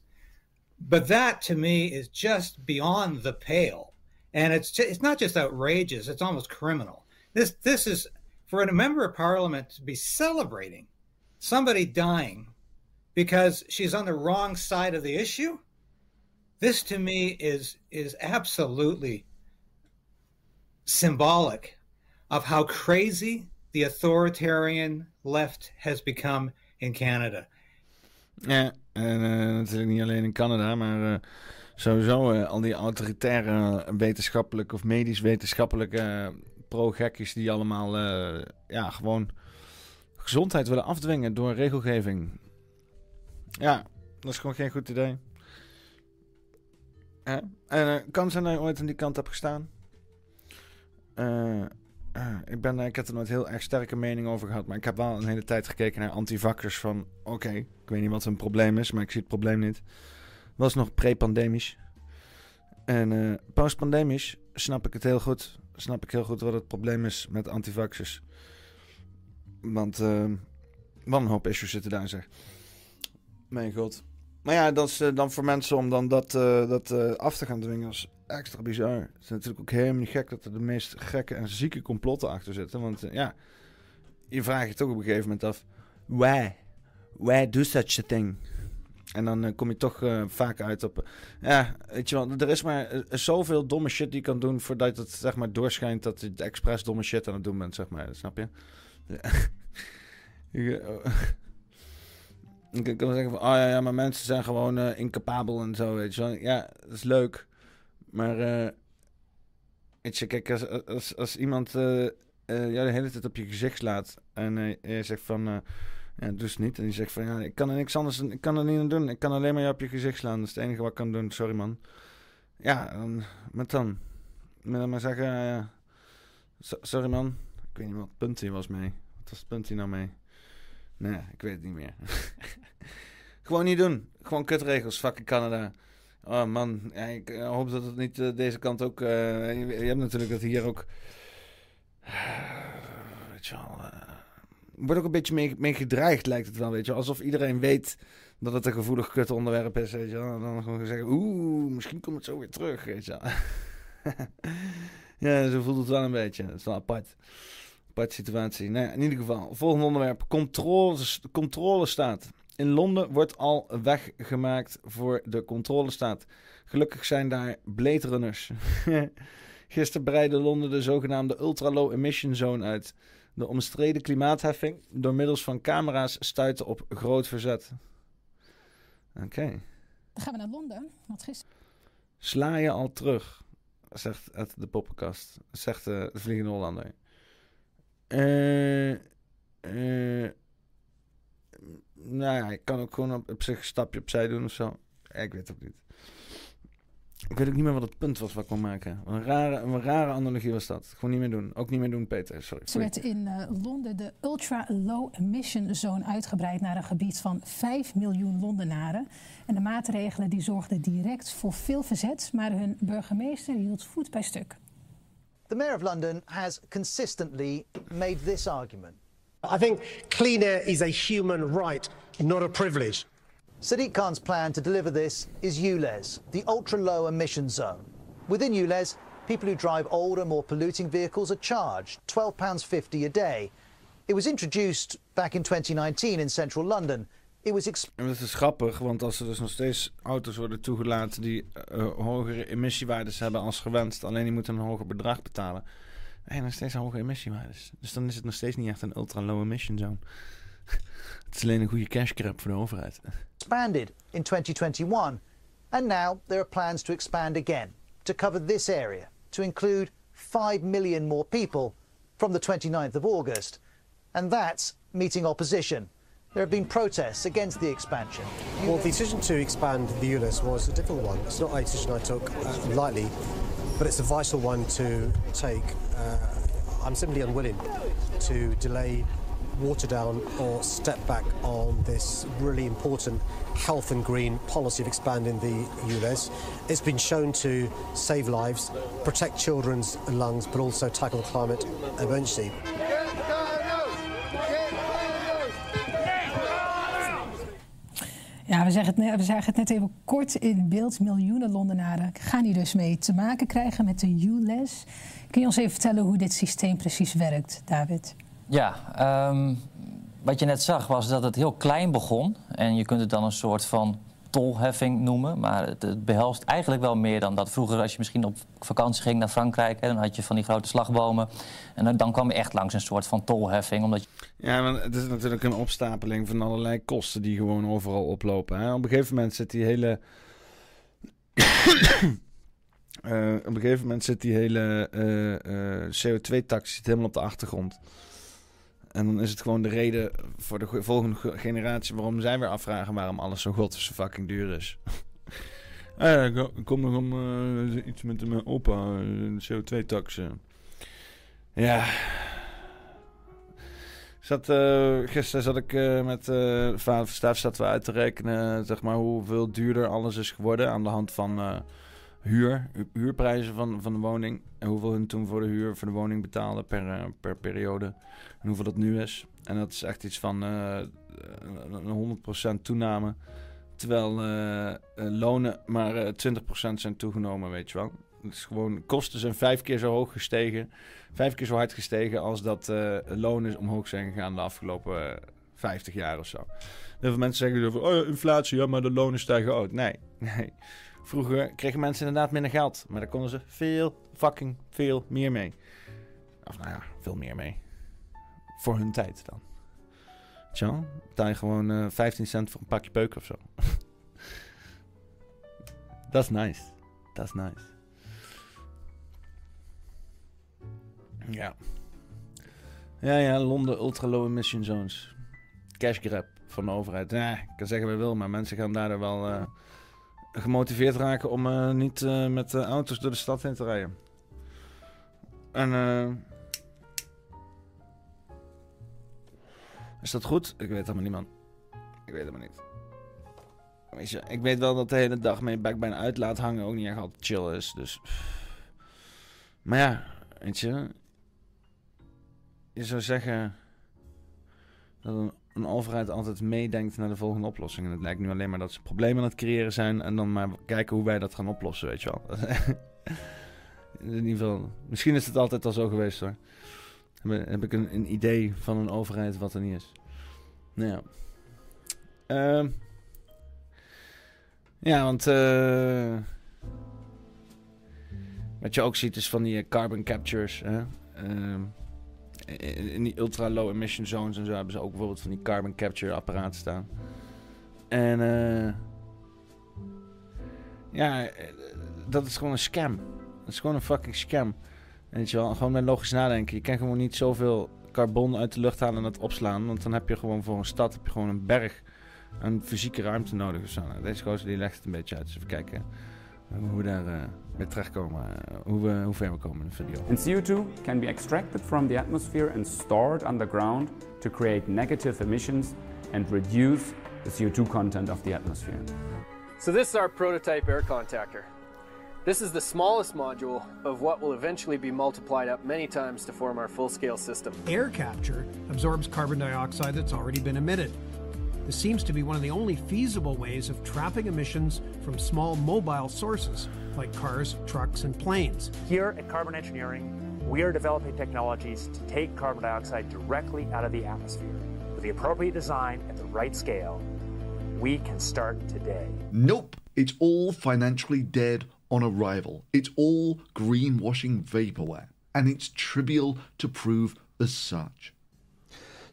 But that to me is just beyond the pale. And it's just, it's not just outrageous, it's almost criminal. This this is for a member of parliament to be celebrating somebody dying because she's on the wrong side of the issue. This to me is is absolutely symbolic of how crazy the authoritarian left has become in Canada. Ja, en uh, natuurlijk niet in Canada, maar uh, sowieso uh, al die autoritaire wetenschappelijke of medisch wetenschappelijke pro-gekkies die allemaal ja, gewoon gezondheid willen afdwingen door regelgeving. Ja, dat is gewoon geen goed idee. En kan zijn dat je ooit aan die kant hebt gestaan? ik, ben, ik heb er nooit heel erg sterke mening over gehad. Maar ik heb wel een hele tijd gekeken naar antivakkers. Van oké, ik weet niet wat hun probleem is, maar ik zie het probleem niet. Was nog pre-pandemisch. En post-pandemisch snap ik het heel goed. Snap ik heel goed wat het probleem is met antivaxers. Want uh, wat een hoop issues zitten daar, zeg. Mijn god. Maar ja, dat is uh, dan voor mensen om dan dat, dat af te gaan dwingen is extra bizar. Het is natuurlijk ook helemaal niet gek dat er de meest gekke en zieke complotten achter zitten. Want ja, je vraagt je toch op een gegeven moment af... Why? Why do such a thing? En dan kom je toch vaak uit op... ja, weet je wel, er is maar zoveel domme shit die je kan doen... voordat het zeg maar doorschijnt dat je expres domme shit aan het doen bent, zeg maar. Snap je? ik kan zeggen van... Oh ja, ja, maar mensen zijn gewoon incapabel en zo, weet je. Ja, dat is leuk. Maar... weet je, kijk, als, als, als iemand jou de hele tijd op je gezicht slaat... en je zegt van... Ja, dus niet. En die zegt van ja, ik kan er niks anders ik kan er niet aan doen. Ik kan alleen maar je op je gezicht slaan. Dat is het enige wat ik kan doen. Sorry man. Ja, dan, met dan. Met dan maar zeggen, sorry man. Ik weet niet wat het punt was mee. Wat was het punt nou mee? Nee, ik weet het niet meer. Gewoon niet doen. Gewoon kutregels. Fucking Canada. Oh man, ik eh, hoop dat het niet eh, deze kant ook... eh, je, hebt natuurlijk dat hier ook... weet je wel... wordt ook een beetje mee, gedreigd, lijkt het wel, weet je. Alsof iedereen weet dat het een gevoelig kut onderwerp is, weet je wel. En dan gewoon zeggen, oeh, misschien komt het zo weer terug, weet je wel. ja, zo voelt het wel een beetje. Het is wel apart. Situatie. Nou ja, in ieder geval, volgende onderwerp. Controle, controlestaat. In Londen wordt al weggemaakt voor de controlestaat. Gelukkig zijn daar Blade Runners. Gisteren breidde Londen de zogenaamde ultra-low emission zone uit. De omstreden klimaatheffing door middels van camera's stuitte op groot verzet. Oké. Dan gaan we naar Londen. Want gisteren. Sla je al terug, zegt het de poppenkast. Zegt eh, de Vliegende Hollander. Eh, eh, nou ja, ik kan ook gewoon op, zich een stapje opzij doen of zo. Ik weet het ook niet. Ik weet ook niet meer wat het punt was wat ik wil maken. Een rare, een rare analogie was dat. Gewoon niet meer doen. Ook niet meer doen, Peter. Sorry. Ze werd in eh, Londen de Ultra Low Emission Zone uitgebreid naar een gebied van 5 miljoen Londenaren. En de maatregelen die zorgden direct voor veel verzet, maar hun burgemeester hield voet bij stuk. The Mayor of London has consistently made this argument. I think clean air is a human right, not a privilege. Sadiq Khan's plan to deliver this is ULEZ, the ultra low emission zone. Within ULEZ, people who drive older, more polluting vehicles are charged £12.50 a day. It was introduced back in 2019 in central London. It was En dat is grappig, want als er dus nog steeds auto's worden toegelaten die eh, hogere emissiewaardes hebben als gewenst, alleen die moeten een hoger bedrag betalen. En nog steeds hoge emissiewaardes. Dus dan is het nog steeds niet echt een ultra low emission zone. het is alleen een goede cash grab voor de overheid. expanded in 2021. And now there are plans to expand again to cover this area, to include 5 million more people from the 29th of August. And that's meeting opposition. There have been protests against the expansion. Well, the decision to expand the ULIS was a difficult one. It's not a decision I took uh, lightly, but it's a vital one to take. Uh, I'm simply unwilling to delay, water down, or step back on this really important health and green policy of expanding the ULEZ. It's been shown to save lives, protect children's lungs, but also tackle climate emergency. Ja, we zeggen, het, we zagen het net even kort in beeld. Miljoenen Londenaren gaan hier dus mee te maken krijgen met de ULEZ. Kun je ons even vertellen hoe dit systeem precies werkt, David? Ja, ehm, wat je net zag was dat het heel klein begon. En je kunt het dan een soort van tolheffing noemen. Maar het, behelst eigenlijk wel meer dan dat. Vroeger, als je misschien op vakantie ging naar Frankrijk... Hè, dan had je van die grote slagbomen. En dan, kwam je echt langs een soort van tolheffing. Omdat je... Ja, want het is natuurlijk een opstapeling van allerlei kosten die gewoon overal oplopen. Hè? Op een gegeven moment zit die hele. Eh, op een gegeven moment zit die hele eh, eh, CO2-tax zit helemaal op de achtergrond. En dan is het gewoon de reden voor de ge- volgende ge- generatie waarom zij weer afvragen waarom alles zo godverse fucking duur is. Ah ja, ik kom nog om eh, iets met mijn opa, eh, de CO2-tax. eh. Ja, Zat, eh, gisteren zat ik met van Staaf zaten we uit te rekenen zeg maar, hoeveel duurder alles is geworden aan de hand van huur, hu- huurprijzen van, van de woning. En hoeveel hun toen voor de huur voor de woning betaalden per, eh, per periode. En hoeveel dat nu is. En dat is echt iets van eh, een 100% toename. Terwijl eh, lonen maar eh, 20% zijn toegenomen, weet je wel. Het is gewoon, kosten zijn vijf keer zo hoog gestegen. Vijf keer zo hard gestegen als dat lonen omhoog zijn gegaan de afgelopen eh, 50 jaar of zo. Heel veel mensen zeggen over, oh inflatie, ja, maar de lonen stijgen ook. Nee, nee. Vroeger kregen mensen inderdaad minder geld. Maar daar konden ze veel, fucking veel meer mee. Of nou ja, veel meer mee. Voor hun tijd dan. Wel? Betaal je gewoon eh 15 cent voor een pakje peuk of zo. Dat is nice. Dat is nice. Ja. Ja, ja, Londen ultra low emission zones. Cash grab van de overheid. Ja, ik kan zeggen je wil, maar mensen gaan daardoor wel eh, gemotiveerd raken om eh, niet eh, met de auto's door de stad heen te rijden. En eh, Is dat goed? Ik weet helemaal niet, man. Ik weet helemaal niet. Weet je, ik weet wel dat de hele dag mijn bek bijna uit laat hangen ook niet echt altijd chill is. Dus. Maar ja, weet je. Je zou zeggen. dat een, een overheid altijd meedenkt naar de volgende oplossing. En het lijkt nu alleen maar dat ze problemen aan het creëren zijn. En dan maar kijken hoe wij dat gaan oplossen, weet je wel. In ieder geval. Misschien is het altijd al zo geweest hoor. Heb, ik een, een idee van een overheid wat er niet is. Nou ja. Ehm. Ja, want eh, wat je ook ziet is van die eh, carbon captures. Hè? Ehm, in, in die ultra low emission zones en zo hebben ze ook bijvoorbeeld van die carbon capture apparaten staan. En eh ja, eh, dat is gewoon een scam. Dat is gewoon een fucking scam. Weet je wel, gewoon met logisch nadenken. Je kan gewoon niet zoveel carbon uit de lucht halen en het opslaan. Want dan heb je gewoon voor een stad heb je gewoon een berg aan fysieke ruimte nodig of zo. Nou, deze gozer die legt het een beetje uit. Dus even kijken eh, hoe daar eh, bij terechtkomen. eh, hoe, we, hoe ver we komen in de video. And CO2 can be extracted from the atmosphere and stored underground to create negative emissions and reduce the CO2 content of the atmosphere. So this is our prototype air contactor. This is the smallest module of what will eventually be multiplied up many times to form our full-scale system. Air capture absorbs carbon dioxide that's already been emitted. This seems to be one of the only feasible ways of trapping emissions from small mobile sources like cars, trucks, and planes. Here at Carbon Engineering, we are developing technologies to take carbon dioxide directly out of the atmosphere. With the appropriate design at the right scale, we can start today. Nope, it's all financially dead on arrival. It's all greenwashing vaporware, and it's trivial to prove as such.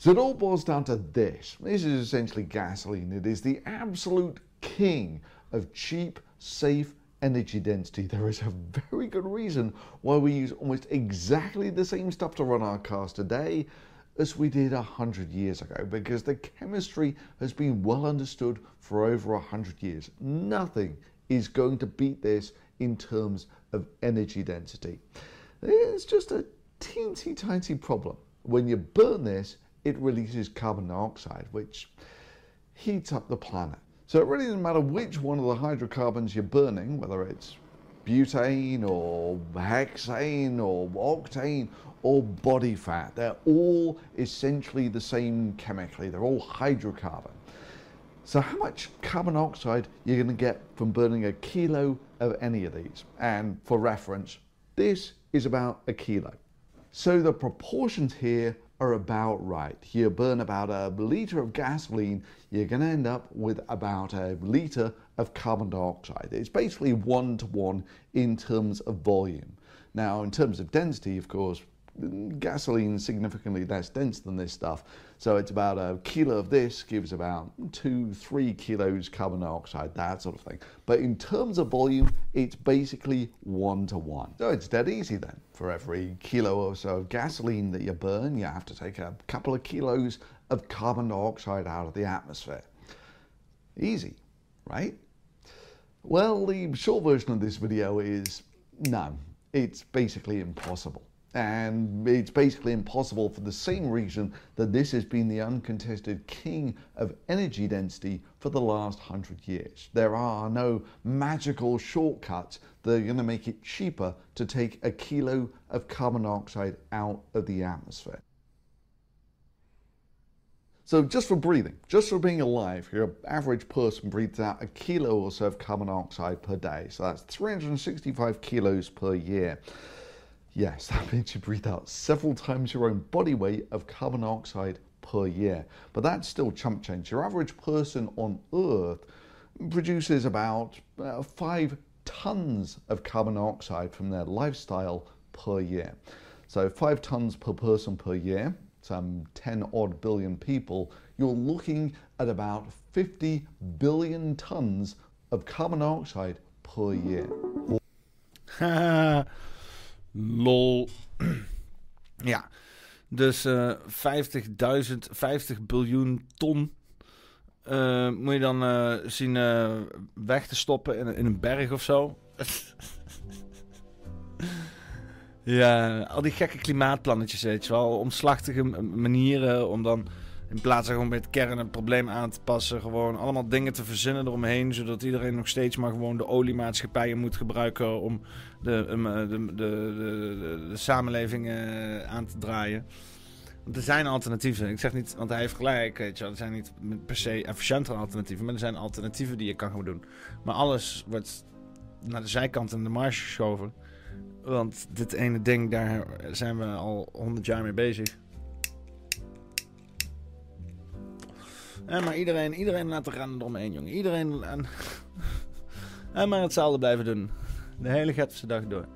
So it all boils down to this. This is essentially gasoline. It is the absolute king of cheap, safe energy density. There is a very good reason why we use almost exactly the same stuff to run our cars today as we did a hundred years ago because the chemistry has been well understood for over a hundred years. Nothing is going to beat this in terms of energy density. It's just a teensy tiny problem. When you burn this, it releases carbon dioxide, which heats up the planet. So it really doesn't matter which one of the hydrocarbons you're burning, whether it's butane or hexane or octane or body fat. They're all essentially the same chemically. They're all hydrocarbon. So how much carbon dioxide you're going to get from burning a kilo of any of these? And for reference, this is about a kilo. So the proportions here are about right. You burn about a litre of gasoline, you're going to end up with about a litre of carbon dioxide. It's basically one to one in terms of volume. Now, in terms of density, of course, gasoline significantly less dense than this stuff. So it's about a kilo of this gives about two, three kilos carbon dioxide, that sort of thing. But in terms of volume, it's basically one to one. So it's dead easy then. For every kilo or so of gasoline that you burn, you have to take a couple of kilos of carbon dioxide out of the atmosphere. Easy, right? Well, the short version of this video is no, it's basically impossible. And it's basically impossible for the same reason that this has been the uncontested king of energy density for the last hundred years. There are no magical shortcuts that are going to make it cheaper to take a kilo of carbon dioxide out of the atmosphere. So just for breathing, just for being alive, your average person breathes out a kilo or so of carbon dioxide per day. So that's 365 kilos per year. Yes, that means you breathe out several times your own body weight of carbon dioxide per year. But that's still chump change. Your average person on Earth produces about uh, five tons of carbon dioxide from their lifestyle per year. So five tons per person per year, some 10 odd billion people, you're looking at about 50 billion tons of carbon dioxide per year. Lol. ja. Dus eh 50.000, 50 biljoen ton eh, moet je dan eh, zien eh, weg te stoppen in, in een berg of zo. ja, al die gekke klimaatplannetjes, weet je wel. Omslachtige manieren om dan In plaats van gewoon bij het kern het probleem aan te passen. Gewoon allemaal dingen te verzinnen eromheen. Zodat iedereen nog steeds maar gewoon de oliemaatschappijen moet gebruiken om de, um, eh, de, de, de, de, samenleving eh, aan te draaien. Want er zijn alternatieven. Ik zeg niet, want hij heeft gelijk. Weet. Er zijn niet per se efficiëntere alternatieven. Maar er zijn alternatieven die je kan gaan doen. Maar alles wordt naar de zijkant en de marge geschoven. Want dit ene ding, daar zijn we al 100 jaar mee bezig. En maar iedereen, iedereen laten rennen eromheen, jongen. Iedereen en, en maar hetzelfde blijven doen. De hele Getverse dag door.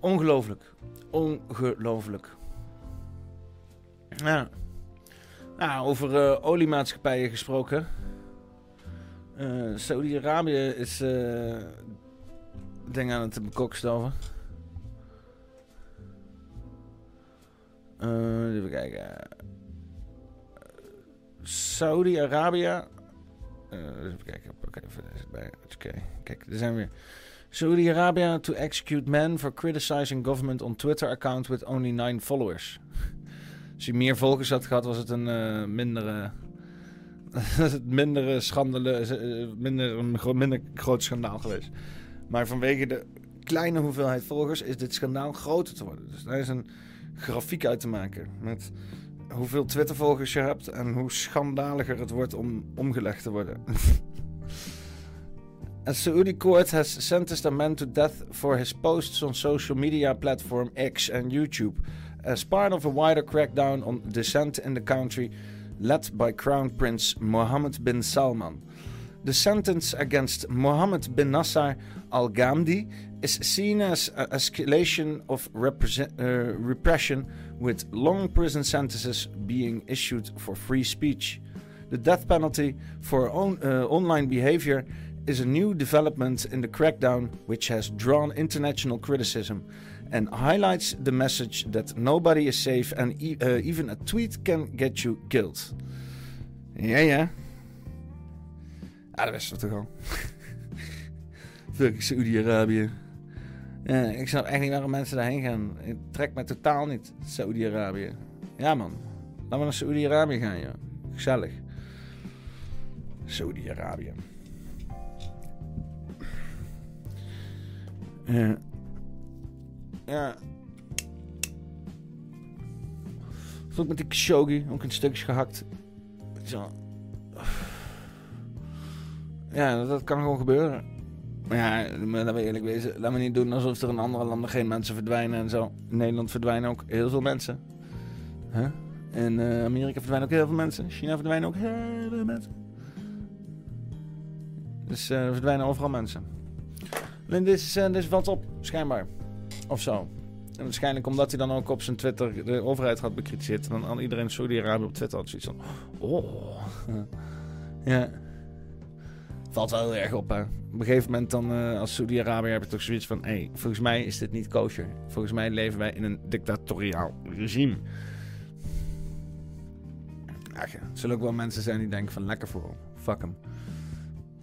Ongelooflijk. Ongelooflijk. Ja. Nou, over uh, oliemaatschappijen gesproken. Uh, Saudi-Arabië is uh, ding aan het bekokstoven. Saudi-Arabië. Uh, even kijken. Oké, kijk, er zijn weer. Saudi-Arabië to execute men for criticizing government on Twitter account with only nine followers. Als je meer volgers had gehad, was het een uh, mindere, mindere schandele, uh, minder, een minder groot schandaal geweest. Maar vanwege de kleine hoeveelheid volgers is dit schandaal groter te worden. Dus daar is een grafiek uit te maken met hoeveel Twitter-volgers je hebt en hoe schandaliger het wordt om omgelegd te worden. A Saudi court has sentenced a man to death for his posts on social media platform X and YouTube as part of a wider crackdown on dissent in the country led by Crown Prince Mohammed bin Salman. The sentence against Mohammed bin Nasser Al Ghamdi is seen as an escalation of uh, repression, with long prison sentences being issued for free speech. The death penalty for on, uh, online behavior is a new development in the crackdown, which has drawn international criticism and highlights the message that nobody is safe and e uh, even a tweet can get you killed. Ja, ja. Ah, dat wisten toch al. Fucking Saudi-Arabië. Ik snap echt niet waarom mensen daarheen gaan. Het trekt me totaal niet, Saudi-Arabië. Ja, man. Laten we naar Saudi-Arabië gaan, joh. Gezellig. Saudi-Arabië. Ja. Ja. Ook met die Khashoggi, ook in stukjes gehakt. Zo. Ja, dat kan gewoon gebeuren. Maar ja, laten we eerlijk wezen. Laten we niet doen alsof er in andere landen geen mensen verdwijnen en zo. In Nederland verdwijnen ook heel veel mensen. Huh? In uh, Amerika verdwijnen ook heel veel mensen. China verdwijnen ook heel veel mensen. Dus er verdwijnen overal mensen. Alleen dit, is, uh, dit valt op, schijnbaar. Of zo. En waarschijnlijk omdat hij dan ook op zijn Twitter de overheid had bekritiseerd. En dan aan iedereen Saudi-Arabië op Twitter had zoiets van... Oh. ja. Valt wel heel erg op, hè. Op een gegeven moment dan uh, als Saudi-Arabië heb je toch zoiets van... Hey, volgens mij is dit niet kosher. Volgens mij leven wij in een dictatoriaal regime. Ach ja, zullen ook wel mensen zijn die denken van... Lekker voor, fuck hem.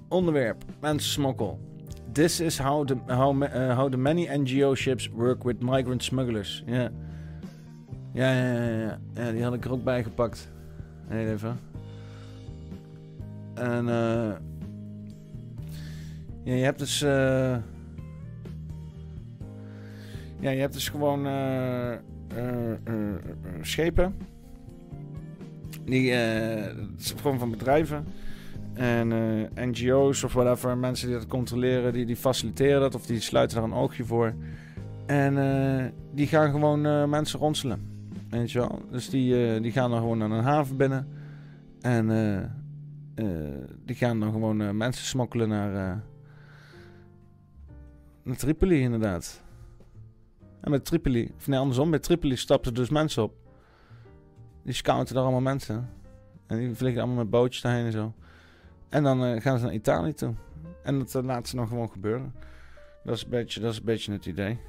Onderwerp, mensensmokkel. This is how the, how, uh, how the many NGO ships work with migrant smugglers. Ja. Ja, ja, ja, ja. ja die had ik er ook bij gepakt. Heel even. En eh... ja, je hebt dus... eh ja, je hebt dus gewoon eh uh, schepen. Die, gewoon van bedrijven. En uh, NGO's of whatever, mensen die dat controleren, die, die faciliteren dat of die sluiten daar een oogje voor. En uh, die gaan gewoon uh, mensen ronselen. Weet je wel? Dus die, die gaan dan gewoon naar een haven binnen. En die gaan dan gewoon mensen smokkelen naar, naar Tripoli, inderdaad. En met Tripoli, of andersom, met Tripoli stappen dus mensen op. Die scouten daar allemaal mensen. En die vliegen allemaal met bootjes daarheen en zo. En dan uh, gaan ze naar Italië toe. En dat uh, laten ze nog gewoon gebeuren. Dat is een beetje, dat is een beetje het idee.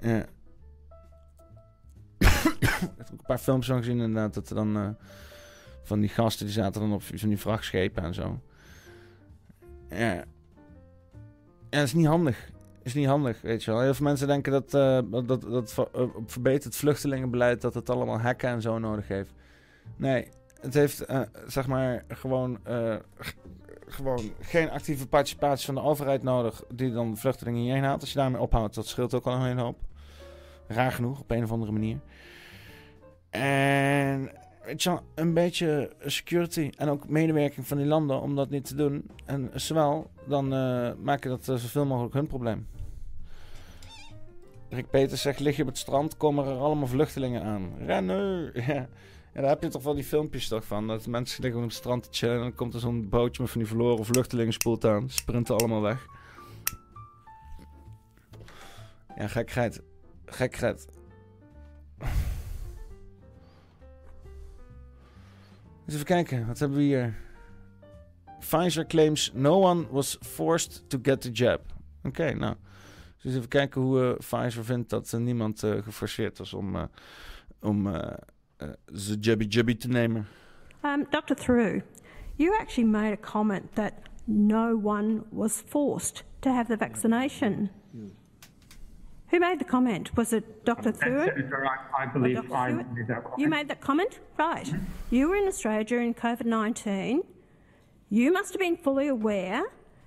Ja. ik heb ook een paar films van gezien inderdaad. Dat er dan uh, van die gasten die zaten dan op van die vrachtschepen en zo. Ja. Ja, dat is niet handig. Is niet handig, weet je wel. Heel veel mensen denken dat, eh, dat, dat, ver- eh, op verbeterd vluchtelingenbeleid... dat het allemaal hacken en zo nodig heeft. Nee, het heeft eh, zeg maar gewoon, gewoon geen actieve participatie van de overheid nodig... die dan vluchtelingen hierheen haalt. Als je daarmee ophoudt, dat scheelt ook al een hele hoop. Raar genoeg, op een of andere manier. En een beetje security en ook medewerking van die landen om dat niet te doen. En zowel, dan eh maken dat eh, zoveel mogelijk hun probleem. Rick Peters zegt, lig je op het strand, komen er allemaal vluchtelingen aan. Rennen! Ja. Ja, daar heb je toch wel die filmpjes toch van. Dat mensen liggen op het strand te chillen en dan komt er zo'n bootje met van die verloren vluchtelingen spoelt aan. Sprinten allemaal weg. Ja, gekheid. Gekheid. Even kijken, wat hebben we hier? Pfizer claims no one was forced to get the jab. Oké, nou. Dus even kijken hoe eh, Pfizer vindt dat eh, niemand eh, geforceerd was om, om eh, jabby jabby te nemen. Um, Dr. Through, you actually made a comment that no one was forced to have the vaccination. Who made the comment? Was it Dr. Senator, I, I believe. I made that comment. You made that comment? Right. You were in Australia during COVID 19. You must have been fully aware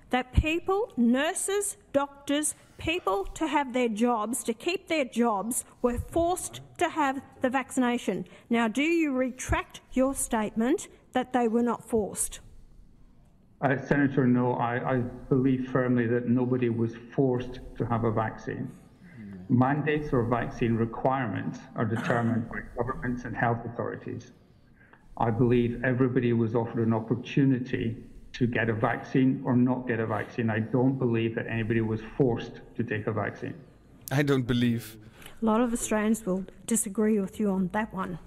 that people, nurses, doctors, people to have their jobs, to keep their jobs, were forced to have the vaccination. Now, do you retract your statement that they were not forced? Uh, Senator, no, I, I believe firmly that nobody was forced to have a vaccine. Mandates or vaccine requirements are determined by governments and health authorities. I believe everybody was offered an opportunity to get a vaccine or not get a vaccine. I don't believe that anybody was forced to take a vaccine. I don't believe. A lot of Australians will disagree with you on that one.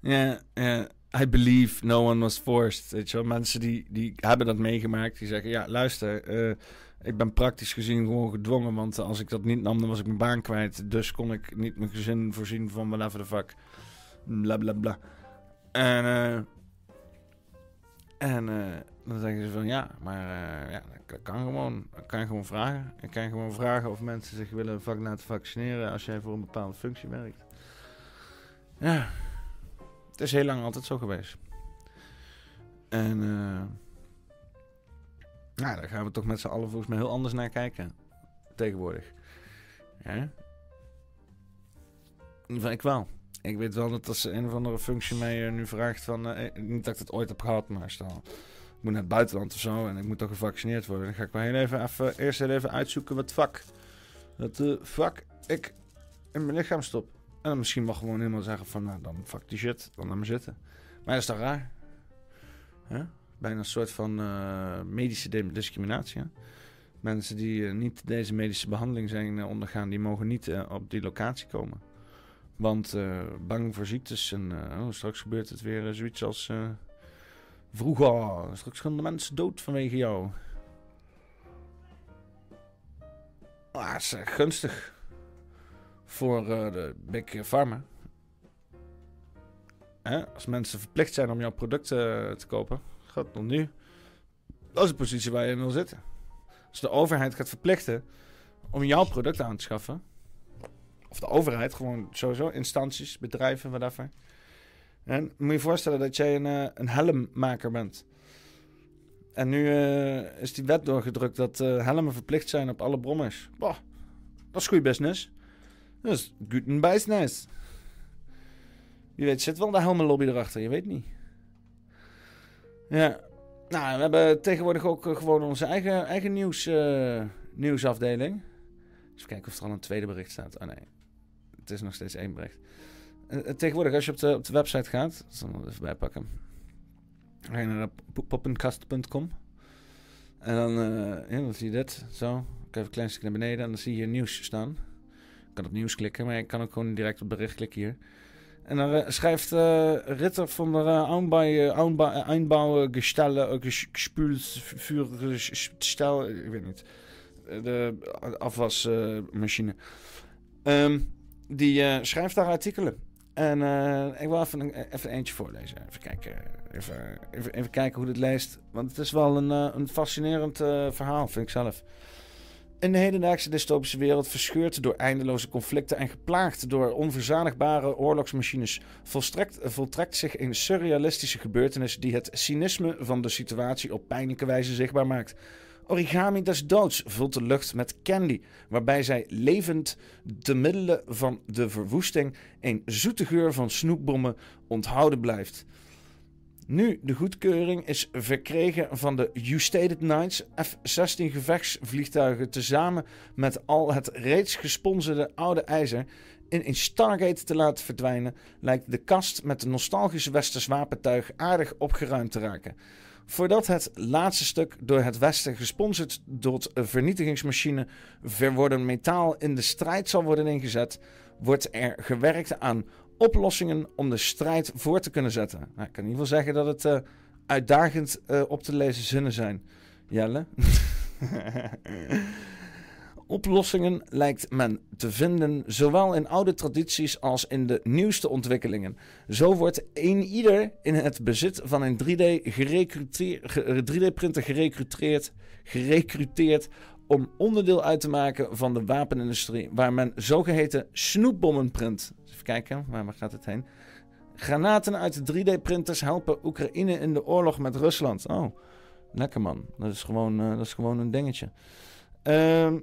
Ja, ja, I believe no one was forced. Weet je wel, mensen die, die hebben dat meegemaakt, die zeggen: Ja, luister, eh, ik ben praktisch gezien gewoon gedwongen. Want als ik dat niet nam, dan was ik mijn baan kwijt. Dus kon ik niet mijn gezin voorzien van whatever the fuck. Bla bla bla. En, eh, en eh, dan zeggen ze van ja, maar eh, ja, dat kan gewoon. Kan je gewoon vragen. Ik kan gewoon vragen of mensen zich willen laten vaccineren als jij voor een bepaalde functie werkt. Ja. Het is heel lang altijd zo geweest. En nou, daar gaan we toch met z'n allen volgens mij heel anders naar kijken. Tegenwoordig. Ja? In ieder geval, ik wel. Ik weet wel dat als een of andere functie mij eh, nu vraagt van... eh, niet dat ik het ooit heb gehad, maar stel... Ik moet naar het buitenland of zo en ik moet toch gevaccineerd worden. Dan ga ik wel heel even, even eerst even uitzoeken wat vak. Dat eh vak ik in mijn lichaam stop. En dan misschien wel gewoon helemaal zeggen van, nou dan fuck die shit, dan laat maar zitten. Maar dat is toch raar? Hè? Bijna een soort van eh, medische discriminatie. Mensen die eh, niet deze medische behandeling zijn eh, ondergaan, die mogen niet op die locatie komen. Want bang voor ziektes en oh, straks gebeurt het weer zoiets als vroeger. Straks gaan de mensen dood vanwege jou. Ah, het is eh, gunstig voor de big pharma. Hè? Als mensen verplicht zijn om jouw producten te kopen, gaat nog nu. Dat is de positie waar je in wil zitten. Als de overheid gaat verplichten om jouw product aan te schaffen, of de overheid, gewoon sowieso, instanties, bedrijven, whatever. En moet je voorstellen dat jij een, eh, een helmmaker bent. En nu eh, is die wet doorgedrukt dat eh, helmen verplicht zijn op alle brommers. Boah, dat is goede business. Dat is guten business. Wie weet zit wel de helmenlobby erachter, je weet niet. Ja, nou, we hebben tegenwoordig ook eh, gewoon onze eigen, eigen nieuws, eh, nieuwsafdeling. Even kijken of er al een tweede bericht staat. Oh nee, het is nog steeds één bericht. Eh, tegenwoordig, als je op de, op de website gaat, zal ik even bijpakken. Dan ga je naar po- poppenkast.com. En dan, ja, dan zie je dit, zo. Ik even een klein stukje naar beneden en dan zie je nieuws staan. Ik kan op nieuws klikken, maar ik kan ook gewoon direct op bericht klikken hier. En dan eh, schrijft eh, Ritter van der uh, Einbouwgestelle, Gespulsvuurstel, ik weet niet. Eh, De afwasmachine. Ehm, die schrijft daar artikelen. En ik wil even, even eentje voorlezen. Even kijken, even, even, kijken hoe dit leest. Want het is wel een, een fascinerend verhaal, vind ik zelf. De hedendaagse dystopische wereld, verscheurd door eindeloze conflicten en geplaagd door onverzadigbare oorlogsmachines, volstrekt, voltrekt zich een surrealistische gebeurtenis die het cynisme van de situatie op pijnlijke wijze zichtbaar maakt. Origami des doods vult de lucht met candy, waarbij zij levend te middelen van de verwoesting een zoete geur van snoepbommen onthouden blijft. Nu de goedkeuring is verkregen van de U-Stated Knights F-16 gevechtsvliegtuigen tezamen met al het reeds gesponsorde oude ijzer in een Stargate te laten verdwijnen, lijkt de kast met de nostalgische westers wapentuig aardig opgeruimd te raken. Voordat het laatste stuk door het Westen gesponsord tot een vernietigingsmachine verworden metaal in de strijd zal worden ingezet, wordt er gewerkt aan oplossingen om de strijd voor te kunnen zetten. Nou, ik kan in ieder geval zeggen dat het uh, uitdagend uh, op te lezen zinnen zijn. Jelle? Oplossingen lijkt men te vinden zowel in oude tradities als in de nieuwste ontwikkelingen. Zo wordt een ieder in het bezit van een 3D-printer gerecruiteerd, gerecruiteerd om onderdeel uit te maken van de wapenindustrie, waar men zogeheten snoepbommen print. Even kijken, waar gaat het heen? Granaten uit de 3D-printers helpen Oekraïne in de oorlog met Rusland. Oh, lekker man. Dat is gewoon, uh, dat is gewoon een dingetje. Ehm.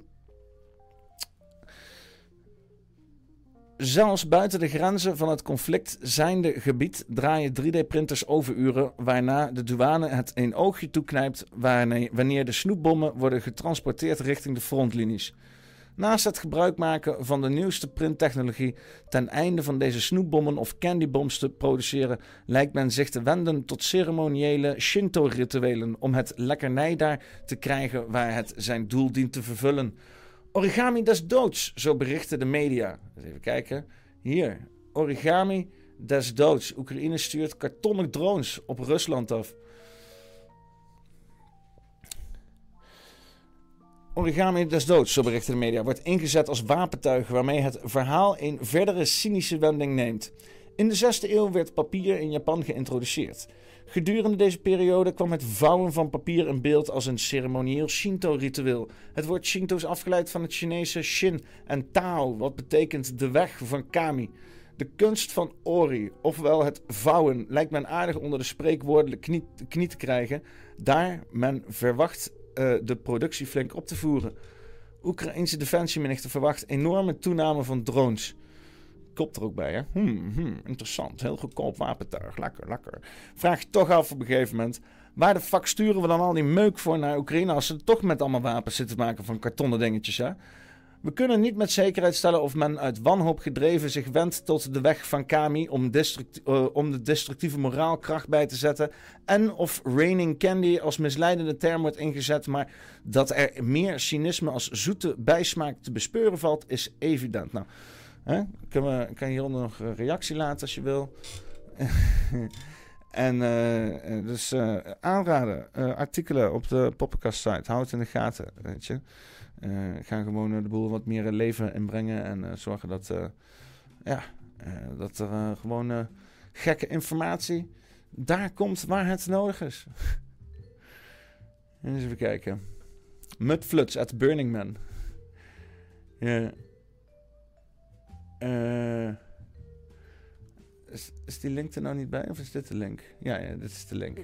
Zelfs buiten de grenzen van het conflict zijnde gebied draaien 3D-printers overuren, waarna de douane het een oogje toeknijpt wanneer de snoepbommen worden getransporteerd richting de frontlinies. Naast het gebruik maken van de nieuwste printtechnologie ten einde van deze snoepbommen of candybombs te produceren, lijkt men zich te wenden tot ceremoniële Shinto-rituelen om het lekkernij daar te krijgen waar het zijn doel dient te vervullen. Origami des doods, zo berichten de media. Even kijken. Hier, origami des doods. Oekraïne stuurt kartonnen drones op Rusland af. Origami des doods, zo berichten de media, wordt ingezet als wapentuig waarmee het verhaal een verdere cynische wending neemt. In de 6e eeuw werd papier in Japan geïntroduceerd. Gedurende deze periode kwam het vouwen van papier in beeld als een ceremonieel Shinto-ritueel. Het woord Shinto is afgeleid van het Chinese Shin en Tao, wat betekent de weg van Kami. De kunst van Ori, ofwel het vouwen, lijkt men aardig onder de spreekwoordelijke knie, te krijgen, daar men verwacht uh, de productie flink op te voeren. Oekraïnse defensieminister verwacht enorme toename van drones kop er ook bij, hè? Hmm, hmm, interessant. Heel goedkoop wapentuig. Lekker, lekker. Vraag je toch af op een gegeven moment... waar de fuck sturen we dan al die meuk voor naar Oekraïne... als ze toch met allemaal wapens zitten maken van kartonnen dingetjes, hè? We kunnen niet met zekerheid stellen of men uit wanhoop gedreven zich wendt tot de weg van Kami om, uh, om de destructieve moraal kracht bij te zetten. En of raining candy als misleidende term wordt ingezet. Maar dat er meer cynisme als zoete bijsmaak te bespeuren valt, is evident. Nou, Hè? Kan, we, kan je hieronder nog een reactie laten als je wil. en uh, dus uh, aanraden, artikelen op de poppenkast site. Houd het in de gaten, weet je. gaan gewoon de boel wat meer leven inbrengen en zorgen dat, ja, dat er gewoon gekke informatie daar komt waar het nodig is. eens even kijken. Mudfluts at Burning Man. Ja. Uh, is, is, die link er nou niet bij? Of is dit de link? Ja, ja dit is de link.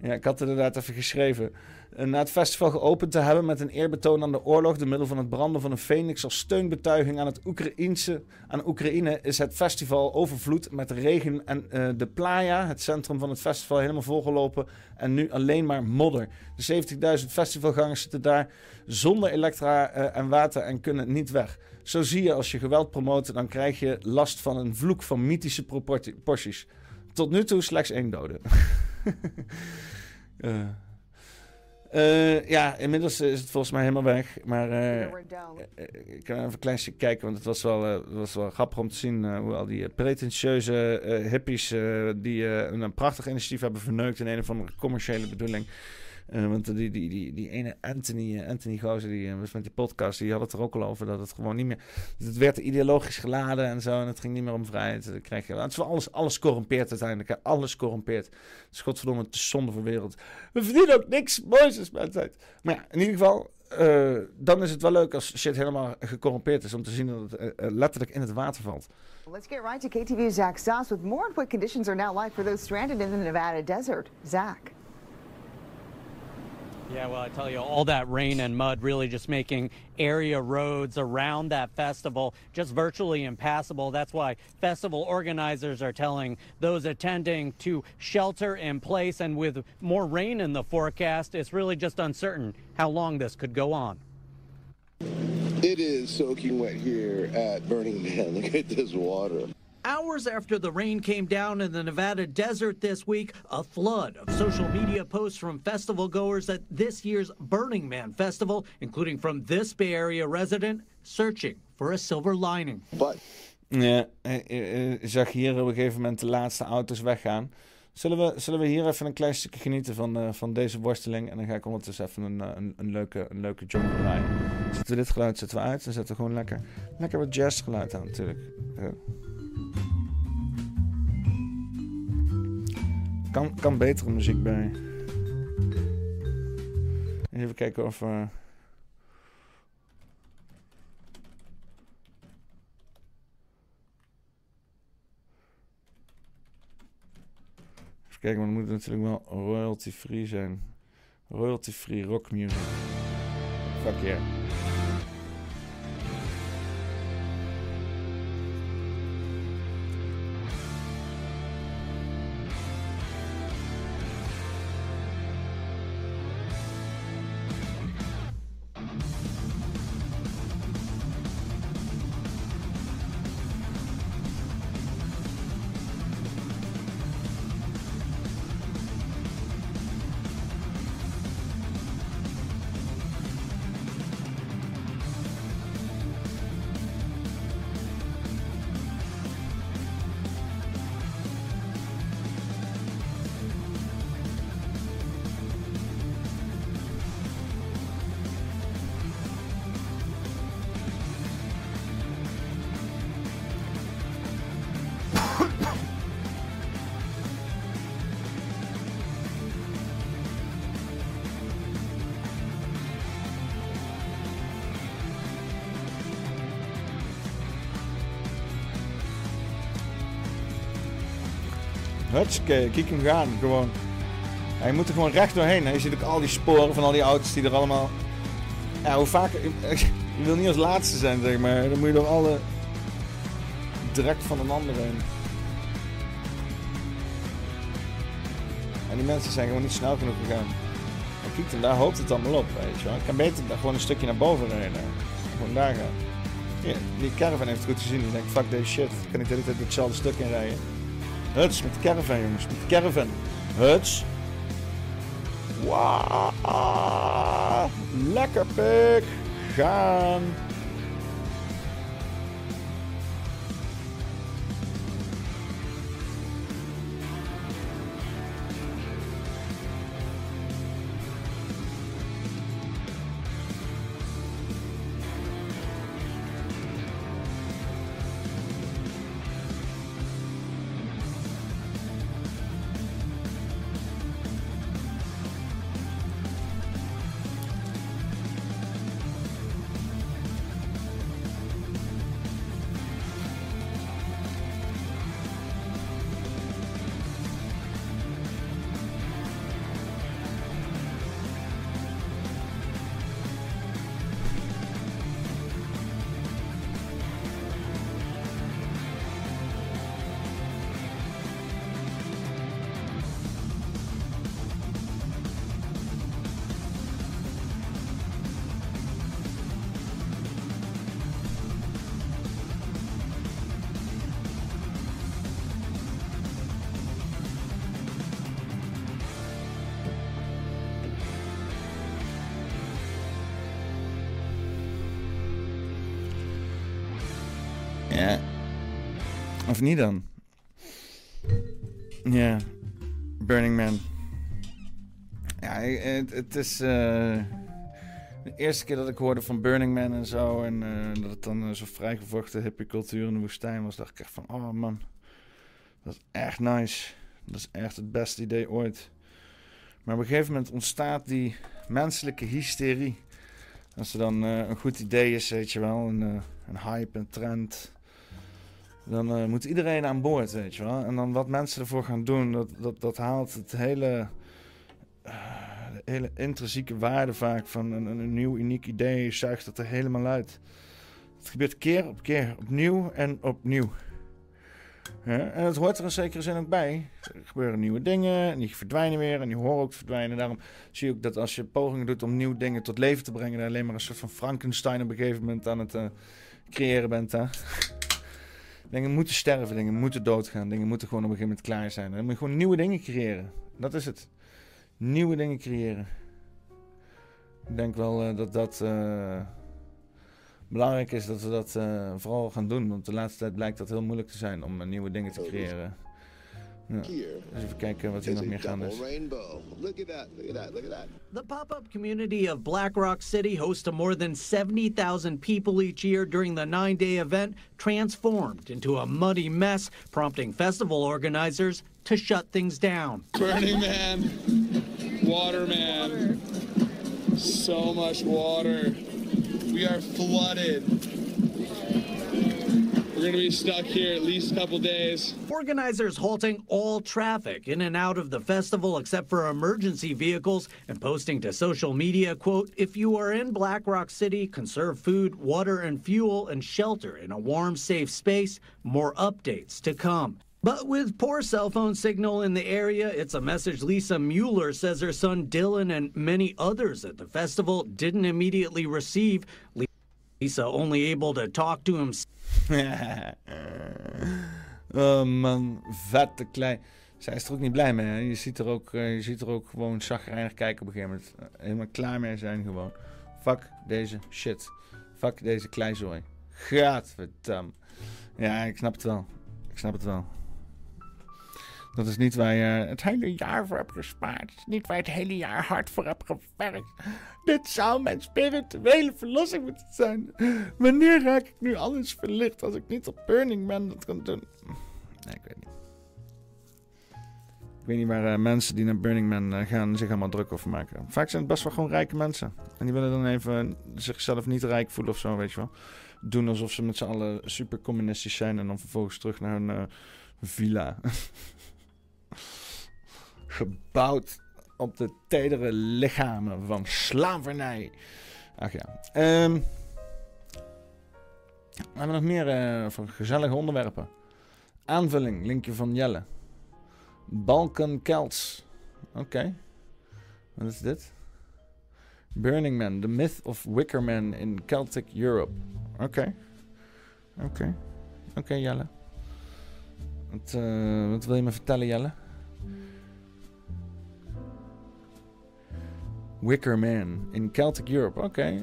Ja, ik had het inderdaad even geschreven. Eh, na het festival geopend te hebben met een eerbetoon aan de oorlog... door middel van het branden van een phoenix als steunbetuiging aan, het Oekraïense, aan Oekraïne... is het festival overvloed met regen en uh, de playa, het centrum van het festival, helemaal volgelopen. En nu alleen maar modder. De 70.000 festivalgangers zitten daar zonder elektra uh, en water en kunnen niet weg. Zo zie je als je geweld promoot, dan krijg je last van een vloek van mythische proporties. Tot nu toe slechts één dode. uh. Uh, ja, inmiddels is het volgens mij helemaal weg. Maar uh, ik kan even een klein stukje kijken, want het was wel, uh, het was wel grappig om te zien hoe al die pretentieuze hippies die een prachtig initiatief hebben verneukt in een of andere commerciële bedoeling. Uh, want die, die, die, die ene Anthony, uh, Anthony Gozer, die uh, was met die podcast, die had het er ook al over dat het gewoon niet meer. Het werd ideologisch geladen en zo. En het ging niet meer om vrijheid. Dan krijg je, het is wel alles, alles uiteindelijk. Alles corrumpeert. Het is godverdomme te zonde voor de wereld. We verdienen ook niks moois als mensheid. Maar ja, in ieder geval. eh, dan is het wel leuk als shit helemaal gecorrumpeerd is om te zien dat het eh, eh, letterlijk in het water valt. Let's get right to KTV's Zach Stoss with more on what conditions are now like for those stranded in the Nevada desert. Zach. Yeah, well, I tell you, all that rain and mud really just making area roads around that festival just virtually impassable. That's why festival organizers are telling those attending to shelter in place. And with more rain in the forecast, it's really just uncertain how long this could go on. It is soaking wet here at Burning Man. Look at this water. Hours after the rain came down in the Nevada desert this week, a flood of social media posts from festival goers at this year's Burning Man festival, including from this Bay Area resident searching for a silver lining. But Ja, eh, eh, eh, zag hier op een gegeven moment de laatste auto's weggaan. Zullen we, zullen we hier even een klein stukje genieten van, eh, van deze worsteling? En dan ga ik ondertussen even een, een, een leuke, een leuke jongle draaien. Zetten we dit geluid zetten we uit. Dan zetten we gewoon lekker, lekker wat jazzgeluid aan natuurlijk. Eh. Kan, kan betere muziek bij. Even kijken of... eh, Even kijken, maar dan moet het natuurlijk wel royalty-free zijn. Royalty-free rock music. Fuck yeah. Hutske, kijk hem gaan, gewoon. Je moet er gewoon recht doorheen. Je ziet ook al die sporen van al die auto's die er allemaal... Ja, hoe vaak... Je wil niet als laatste zijn, zeg maar. Dan moet je door alle... Direct van een ander heen. En die mensen zijn gewoon niet snel genoeg gegaan. Maar kijk, en daar hoopt het allemaal op, weet je wel. Ik kan beter gewoon een stukje naar boven rijden. Gewoon daar gaan. Die caravan heeft het goed gezien. Die denkt, fuck deze shit. Ik kan niet de hele tijd hetzelfde stuk inrijden. Huts, met de caravan jongens, met de caravan. Huts. Wauw. Lekker pik. Gaan. Niet dan? Ja. Burning Man. Ja, het, is eh, de eerste keer dat ik hoorde van Burning Man en zo. En eh, dat het dan uh, zo'n vrijgevochten hippie cultuur in de woestijn was. Dacht ik echt van, oh man. Dat is echt nice. Dat is echt het beste idee ooit. Maar op een gegeven moment ontstaat die menselijke hysterie. Als er dan eh, een goed idee is, weet je wel, een, eh, een hype, een trend. Dan eh, moet iedereen aan boord, weet je wel. En dan wat mensen ervoor gaan doen, dat, dat, dat haalt het hele, eh, de hele intrinsieke waarde vaak van een, een, nieuw, uniek idee, zuigt het er helemaal uit. Het gebeurt keer op keer, opnieuw en opnieuw. En het hoort er in zekere zin ook bij. Er gebeuren nieuwe dingen en die verdwijnen weer en die horen ook te verdwijnen. Daarom zie je ook dat als je pogingen doet om nieuwe dingen tot leven te brengen, dat alleen maar een soort van Frankenstein op een gegeven moment aan het eh, creëren bent. Hè? Dingen moeten sterven, dingen moeten doodgaan, dingen moeten gewoon op een gegeven moment klaar zijn. Dan moet je gewoon nieuwe dingen creëren. Dat is het. Nieuwe dingen creëren. Ik denk wel eh, dat dat eh, belangrijk is dat we dat eh, vooral gaan doen. Want de laatste tijd blijkt dat heel moeilijk te zijn om nieuwe dingen te creëren. Ja. Dus even kijken wat hier nog meer gaande is. Look at that, look at that, look at that. The pop up community of Black Rock City, hosts to more than 70,000 people each year during the nine day event, transformed into a muddy mess, prompting festival organizers to shut things down. Burning Man, Water Man, so much water. We are flooded. We're gonna be stuck here at least a couple days. Organizers halting all traffic in and out of the festival except for emergency vehicles and posting to social media, quote, if you are in Black Rock City, conserve food, water, and fuel and shelter in a warm, safe space. More updates to come. But with poor cell phone signal in the area, it's a message Lisa Mueller says her son Dylan and many others at the festival didn't immediately receive. Lisa only able to talk to him oh man, vette klein. Zij is er ook niet blij mee. Hè? Je, ziet er ook, eh, je ziet er ook gewoon zagrijnig kijken op een gegeven moment. Eh, helemaal klaar mee zijn gewoon. Fuck deze shit. Fuck deze kleizooi. Gadverdam. Ja, ik snap het wel. Ik snap het wel. Dat is niet waar je het hele jaar voor hebt gespaard. Niet waar je het hele jaar hard voor hebt gewerkt. Dit zou mijn spirituele verlossing moeten zijn. Wanneer raak ik nu alles verlicht als ik niet op Burning Man dat kan doen? Nee, ik weet niet. Ik weet niet waar eh, mensen die naar Burning Man eh, gaan zich allemaal druk over maken. Vaak zijn het best wel gewoon rijke mensen. En die willen dan even zichzelf niet rijk voelen of zo, weet je wel. Doen alsof ze met z'n allen super communistisch zijn en dan vervolgens terug naar hun eh, villa. Gebouwd op de tedere lichamen van slavernij. Ach ja. Ehm we hebben nog meer eh, voor gezellige onderwerpen. Aanvulling, linkje van Jelle. Balkan Celts. Oké. Wat is dit? Burning Man, The Myth of Wicker Man in Celtic Europe. Oké. Oké. Oké, Jelle. Wat, eh, wat wil je me vertellen, Jelle? Wicker Man in Celtic Europe. Oké. Eh,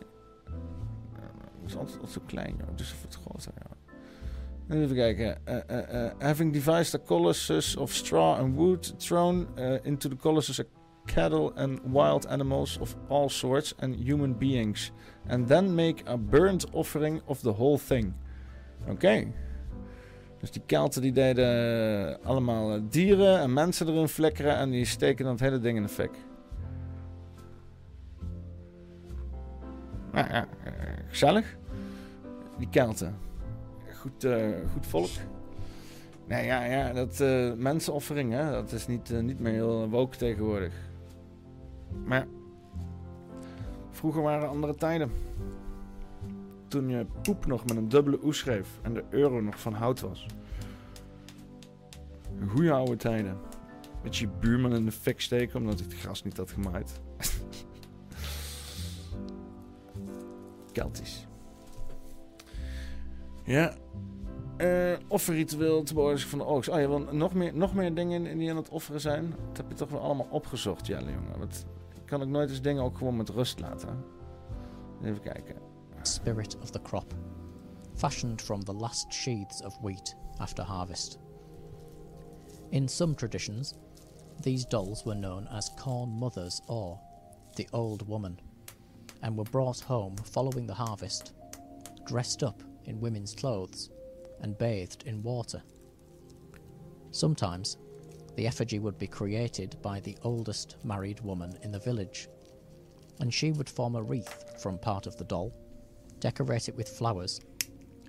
Dat is altijd, altijd zo klein, joh. Dus het groter, ja. Even kijken. Uh, uh, having devised a colossus of straw and wood thrown into the colossus a cattle and wild animals of all sorts and human beings. And then make a burnt offering of the whole thing. Oké. Dus die Kelten die deden allemaal eh, dieren en mensen erin flikkeren en die steken dan het hele ding in de fik. Nou ja, eh, gezellig. Die Kelten. Goed, eh, goed volk. Nee, ja, ja, dat eh, mensenoffering, hè, dat is niet, niet meer heel woke tegenwoordig. Maar vroeger waren andere tijden. Toen je poep nog met een dubbele oe schreef en de euro nog van hout was. Goeie oude tijden. Met je buurman in de fik steken omdat hij het gras niet had gemaaid. Keltisch. Ja. Eh offerritueel te beoordelen van de oogst. Oh, je wil nog meer, nog meer dingen die aan het offeren zijn? Dat heb je toch wel allemaal opgezocht, Jelle, jongen. Want ik kan ook nooit eens dingen ook gewoon met rust laten. Even kijken. Spirit of the crop, fashioned from the last sheaths of wheat after harvest. In some traditions, these dolls were known as corn mothers or the old woman, and were brought home following the harvest, dressed up in women's clothes, and bathed in water. Sometimes, the effigy would be created by the oldest married woman in the village, and she would form a wreath from part of the doll, decorate it with flowers,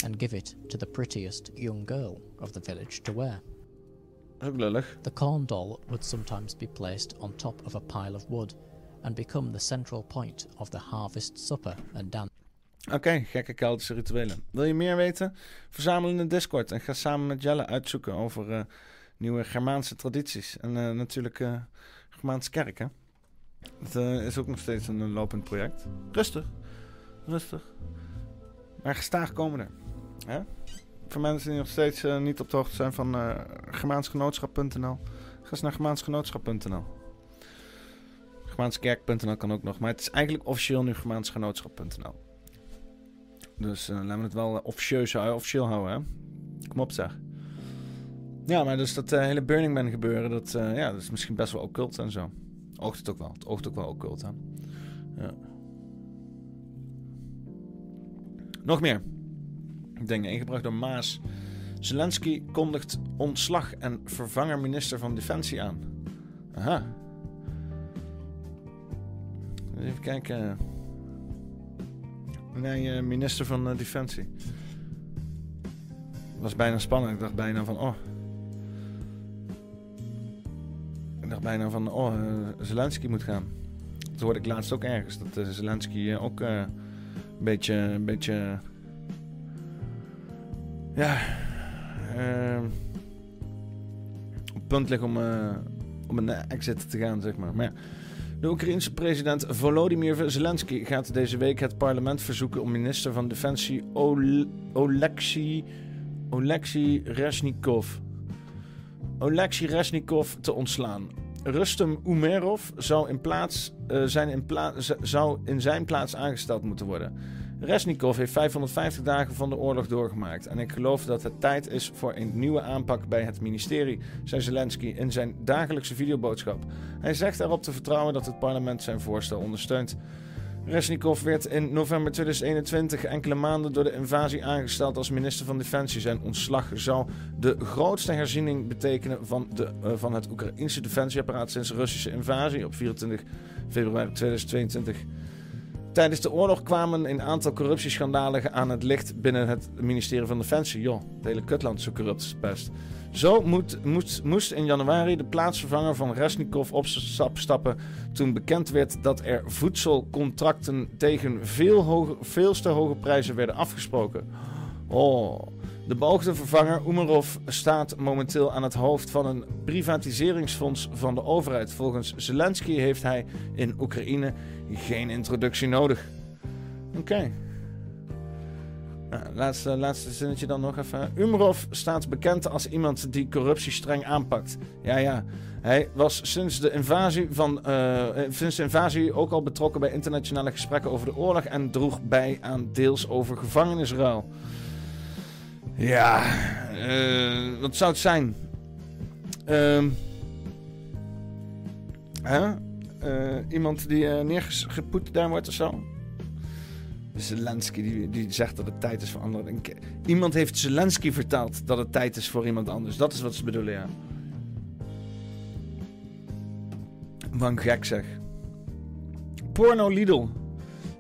and give it to the prettiest young girl of the village to wear. The corn doll would sometimes be placed on top of a pile of wood and become the central point of the harvest supper and dance. Oké, gekke Keltische rituelen. Wil je meer weten? Verzamel in de Discord en ga samen met Jelle uitzoeken over eh, nieuwe Germaanse tradities. En eh, natuurlijk uh, Germaanse kerk, hè? Dat is ook nog steeds een, lopend project. Rustig, rustig. Maar gestaag komende. Hè? Voor mensen die nog steeds niet op de hoogte zijn van Germaansgenootschap.nl, ga eens naar Germaansgenootschap.nl. Germaanskerk.nl kan ook nog, maar het is eigenlijk officieel nu Germaansgenootschap.nl. Dus uh, laten we het wel officieus, officieel houden, hè? Kom op, zeg. Ja, maar dus dat uh, hele Burning Man gebeuren, dat, ja, dat is misschien best wel occult en zo. Oogt het ook wel. Het oogt ook wel occult aan. Ja. Nog meer dingen ingebracht door Maas. Zelensky kondigt ontslag en vervanger minister van Defensie aan. Aha. Even kijken. Nee, uh, minister van uh, Defensie. was bijna spannend. Ik dacht bijna van, oh. Ik dacht bijna van, oh, uh, Zelensky moet gaan. Dat hoorde ik laatst ook ergens. Dat Zelensky ook een beetje, een beetje... Ja... op punt ligt om, om een exit te gaan, zeg maar. Maar ja... De Oekraïense president Volodymyr Zelensky gaat deze week het parlement verzoeken om minister van Defensie Ol Oleksiy Reznikov Oleksiy Reznikov te ontslaan. Rustem Umerov zou in, plaats, uh, zijn in, zou in zijn plaats aangesteld moeten worden. Resnikov heeft 550 dagen van de oorlog doorgemaakt. En ik geloof dat het tijd is voor een nieuwe aanpak bij het ministerie, zei Zelensky in zijn dagelijkse videoboodschap. Hij zegt erop te vertrouwen dat het parlement zijn voorstel ondersteunt. Resnikov werd in november 2021, enkele maanden door de invasie, aangesteld als minister van Defensie. Zijn ontslag zou de grootste herziening betekenen van, de, uh, van het Oekraïnse defensieapparaat sinds de Russische invasie op 24 februari 2022. Tijdens de oorlog kwamen een aantal corruptieschandalen aan het licht binnen het ministerie van Defensie. Joh, het hele kutland is zo corrupt als pest. Zo moet, moest, moest in januari de plaatsvervanger van Resnikov opstappen toen bekend werd dat er voedselcontracten tegen veel, hoge, te hoge prijzen werden afgesproken. Oh, de beoogde vervanger Umarov staat momenteel aan het hoofd van een privatiseringsfonds van de overheid. Volgens Zelensky heeft hij in Oekraïne geen introductie nodig. Oké. Nou, laatste, laatste zinnetje dan nog even. Umarov staat bekend als iemand die corruptie streng aanpakt. Ja, ja. Hij was sinds de invasie, van, uh, sinds de invasie ook al betrokken bij internationale gesprekken over de oorlog en droeg bij aan deels over gevangenisruil. Ja, uh, wat zou het zijn? Uh, hè? Uh, iemand die uh, neergepoet daar wordt of zo? Zelensky die, die zegt dat het tijd is voor anderen. Iemand heeft Zelensky verteld dat het tijd is voor iemand anders. Dat is wat ze bedoelen, ja. Wat gek zeg. Porno Lidl.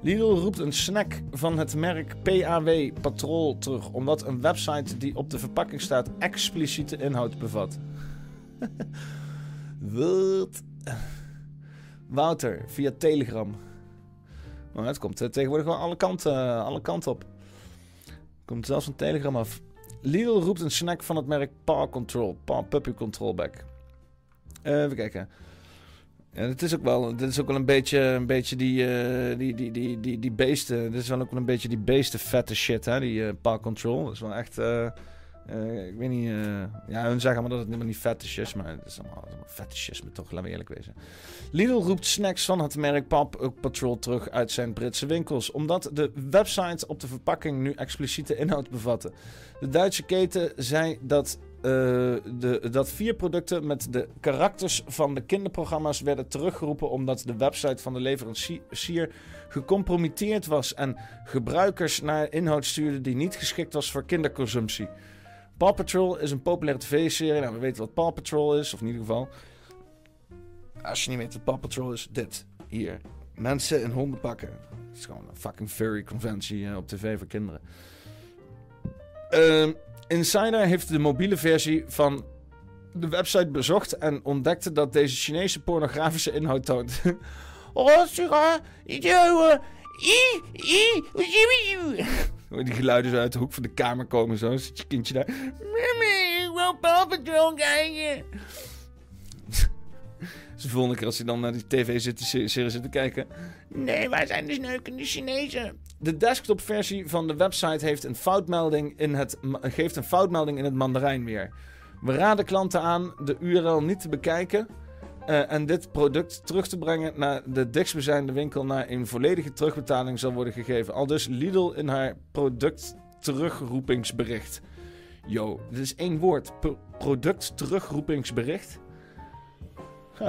Lidl roept een snack van het merk PAW Patrol terug, omdat een website die op de verpakking staat expliciete inhoud bevat. Wat? Wouter, via Telegram. Maar het komt tegenwoordig wel alle kanten, alle kanten op. Komt zelfs van Telegram af. Lidl roept een snack van het merk Paw Control. Paw Puppy Control Back. Uh, even kijken. Ja, het is ook wel, dit is ook wel een beetje, een beetje die, uh, die, die, die, die, die beesten. Dit is wel ook wel een beetje die beesten vette shit, hè? Die uh, Paw Control. Dat is wel echt. Ik weet niet. ja, hun zeggen maar dat het helemaal niet fetish is, maar het is allemaal, allemaal fetishisme toch, laten we eerlijk wezen. Lidl roept snacks van het merk Paw Patrol terug uit zijn Britse winkels, omdat de website op de verpakking nu expliciete inhoud bevatte. De Duitse keten zei dat uh, de, dat vier producten met de karakters van de kinderprogramma's werden teruggeroepen omdat de website van de leverancier gecompromitteerd was en gebruikers naar inhoud stuurden die niet geschikt was voor kinderconsumptie. Paw Patrol is een populaire tv-serie. Nou, we weten wat Paw Patrol is, of in ieder geval. Als je niet weet wat Paw Patrol is, dit hier. mensen in honden pakken. Het is gewoon een fucking furry conventie eh, op tv voor kinderen. Ehm, Insider heeft de mobiele versie van de website bezocht en ontdekte dat deze Chinese pornografische inhoud toont. Oh, die geluiden zo uit de hoek van de kamer komen. Zo zit je kindje daar. Mami, ik wil Paw Patrol kijken. De volgende keer als hij dan naar die tv zit, die serie zit te kijken. Nee, wij zijn de sneukende Chinezen. De desktopversie van de website heeft een foutmelding in het, geeft een foutmelding in het Mandarijn weer. We raden klanten aan de URL niet te bekijken. Uh, en dit product terug te brengen naar de dichtstbijzijnde winkel naar een volledige terugbetaling zal worden gegeven. Al dus Lidl in haar product terugroepingsbericht. Yo, dit is één woord. P product terugroepingsbericht. Huh.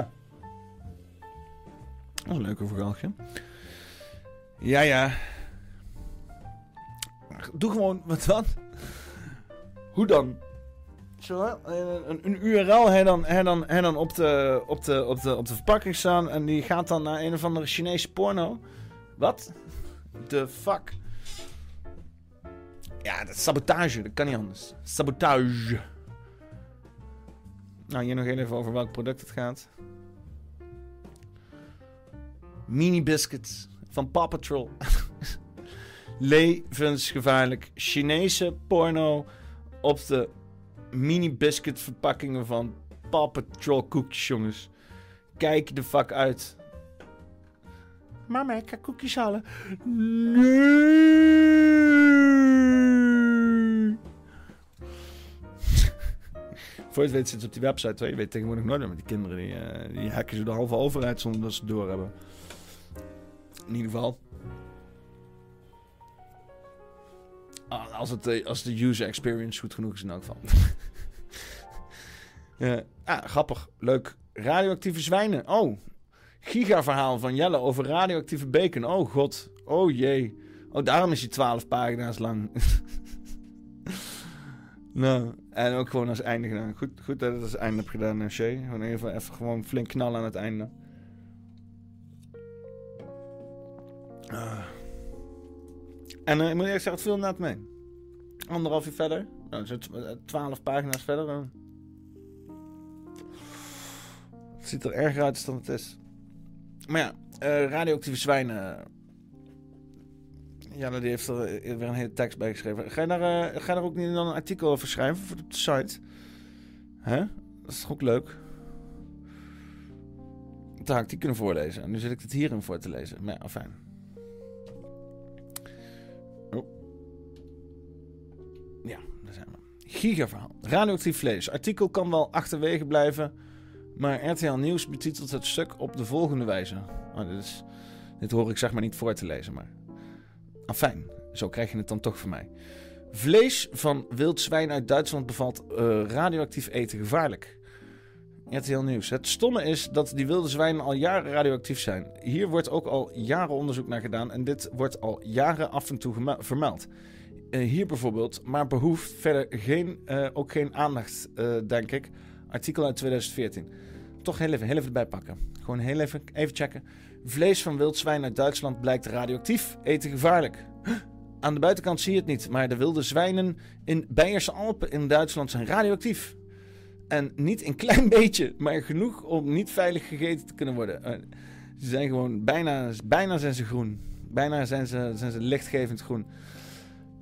Oh, een leuk overgalgje. Ja, ja. Doe gewoon wat dan. Hoe dan? Zo, een, een URL hij dan, hij dan, hij dan op, de, op, de, op, de, op de verpakking staan en die gaat dan naar een of andere Chinese porno. Wat? De fuck? Ja, dat is sabotage, dat kan niet anders. Sabotage. Nou, hier nog even over welk product het gaat. Mini biscuits van Paw Patrol. Levensgevaarlijk. Chinese porno op de mini biscuit verpakkingen van Paw Patrol koekjes, jongens. Kijk de fuck uit. Mama, ik ga koekjes halen. Nee. Voor je het weet zit ze op die website. Je weet tegenwoordig nooit meer met die kinderen. Die, uh, die hacken ze de halve overheid zonder dat ze het doorhebben. In ieder geval. Als, het, eh, als de user experience goed genoeg is in elk geval. ja, ah, grappig. Leuk. Radioactieve zwijnen. Oh. Giga-verhaal van Jelle over radioactieve bacon. Oh god. Oh jee. Oh, daarom is hij 12 pagina's lang. nou, en ook gewoon als einde gedaan. Goed, goed dat het als einde heb gedaan, Shay. Gewoon even, even gewoon flink knallen aan het einde. Uh. En uh, ik moet eerlijk zeggen, het viel inderdaad mee. Anderhalf uur verder. Nou, zo twaalf pagina's verder. Uh. Het ziet er erger uit dan het is. Maar ja, radioactieve zwijnen. Ja, die heeft er weer een hele tekst bij geschreven. Ga je daar, ga ook niet dan een artikel over schrijven voor de site? Hè? Dat is toch ook leuk? Dan had ik die kunnen voorlezen. En nu zit ik het hierin voor te lezen. Maar ja, fijn. Gigaverhaal. Radioactief vlees. Artikel kan wel achterwege blijven. Maar RTL Nieuws betitelt het stuk op de volgende wijze. Oh, dit, is, dit hoor ik zeg maar niet voor te lezen, maar... Afijn, zo krijg je het dan toch van mij. Vlees van wild zwijn uit Duitsland bevat uh, radioactief eten gevaarlijk. RTL Nieuws. Het stomme is dat die wilde zwijnen al jaren radioactief zijn. Hier wordt ook al jaren onderzoek naar gedaan en dit wordt al jaren af en toe vermeld. Uh, hier bijvoorbeeld, maar behoeft verder geen, uh, ook geen aandacht, uh, denk ik. Artikel uit 2014. Toch heel even, heel even erbij pakken. Gewoon heel even, even checken. Vlees van wild zwijn uit Duitsland blijkt radioactief. Eten gevaarlijk. Aan de buitenkant zie je het niet, maar de wilde zwijnen in Beierse Alpen in Duitsland zijn radioactief. En niet een klein beetje, maar genoeg om niet veilig gegeten te kunnen worden. Ze zijn gewoon bijna, bijna zijn ze groen. Bijna zijn ze, zijn ze lichtgevend groen.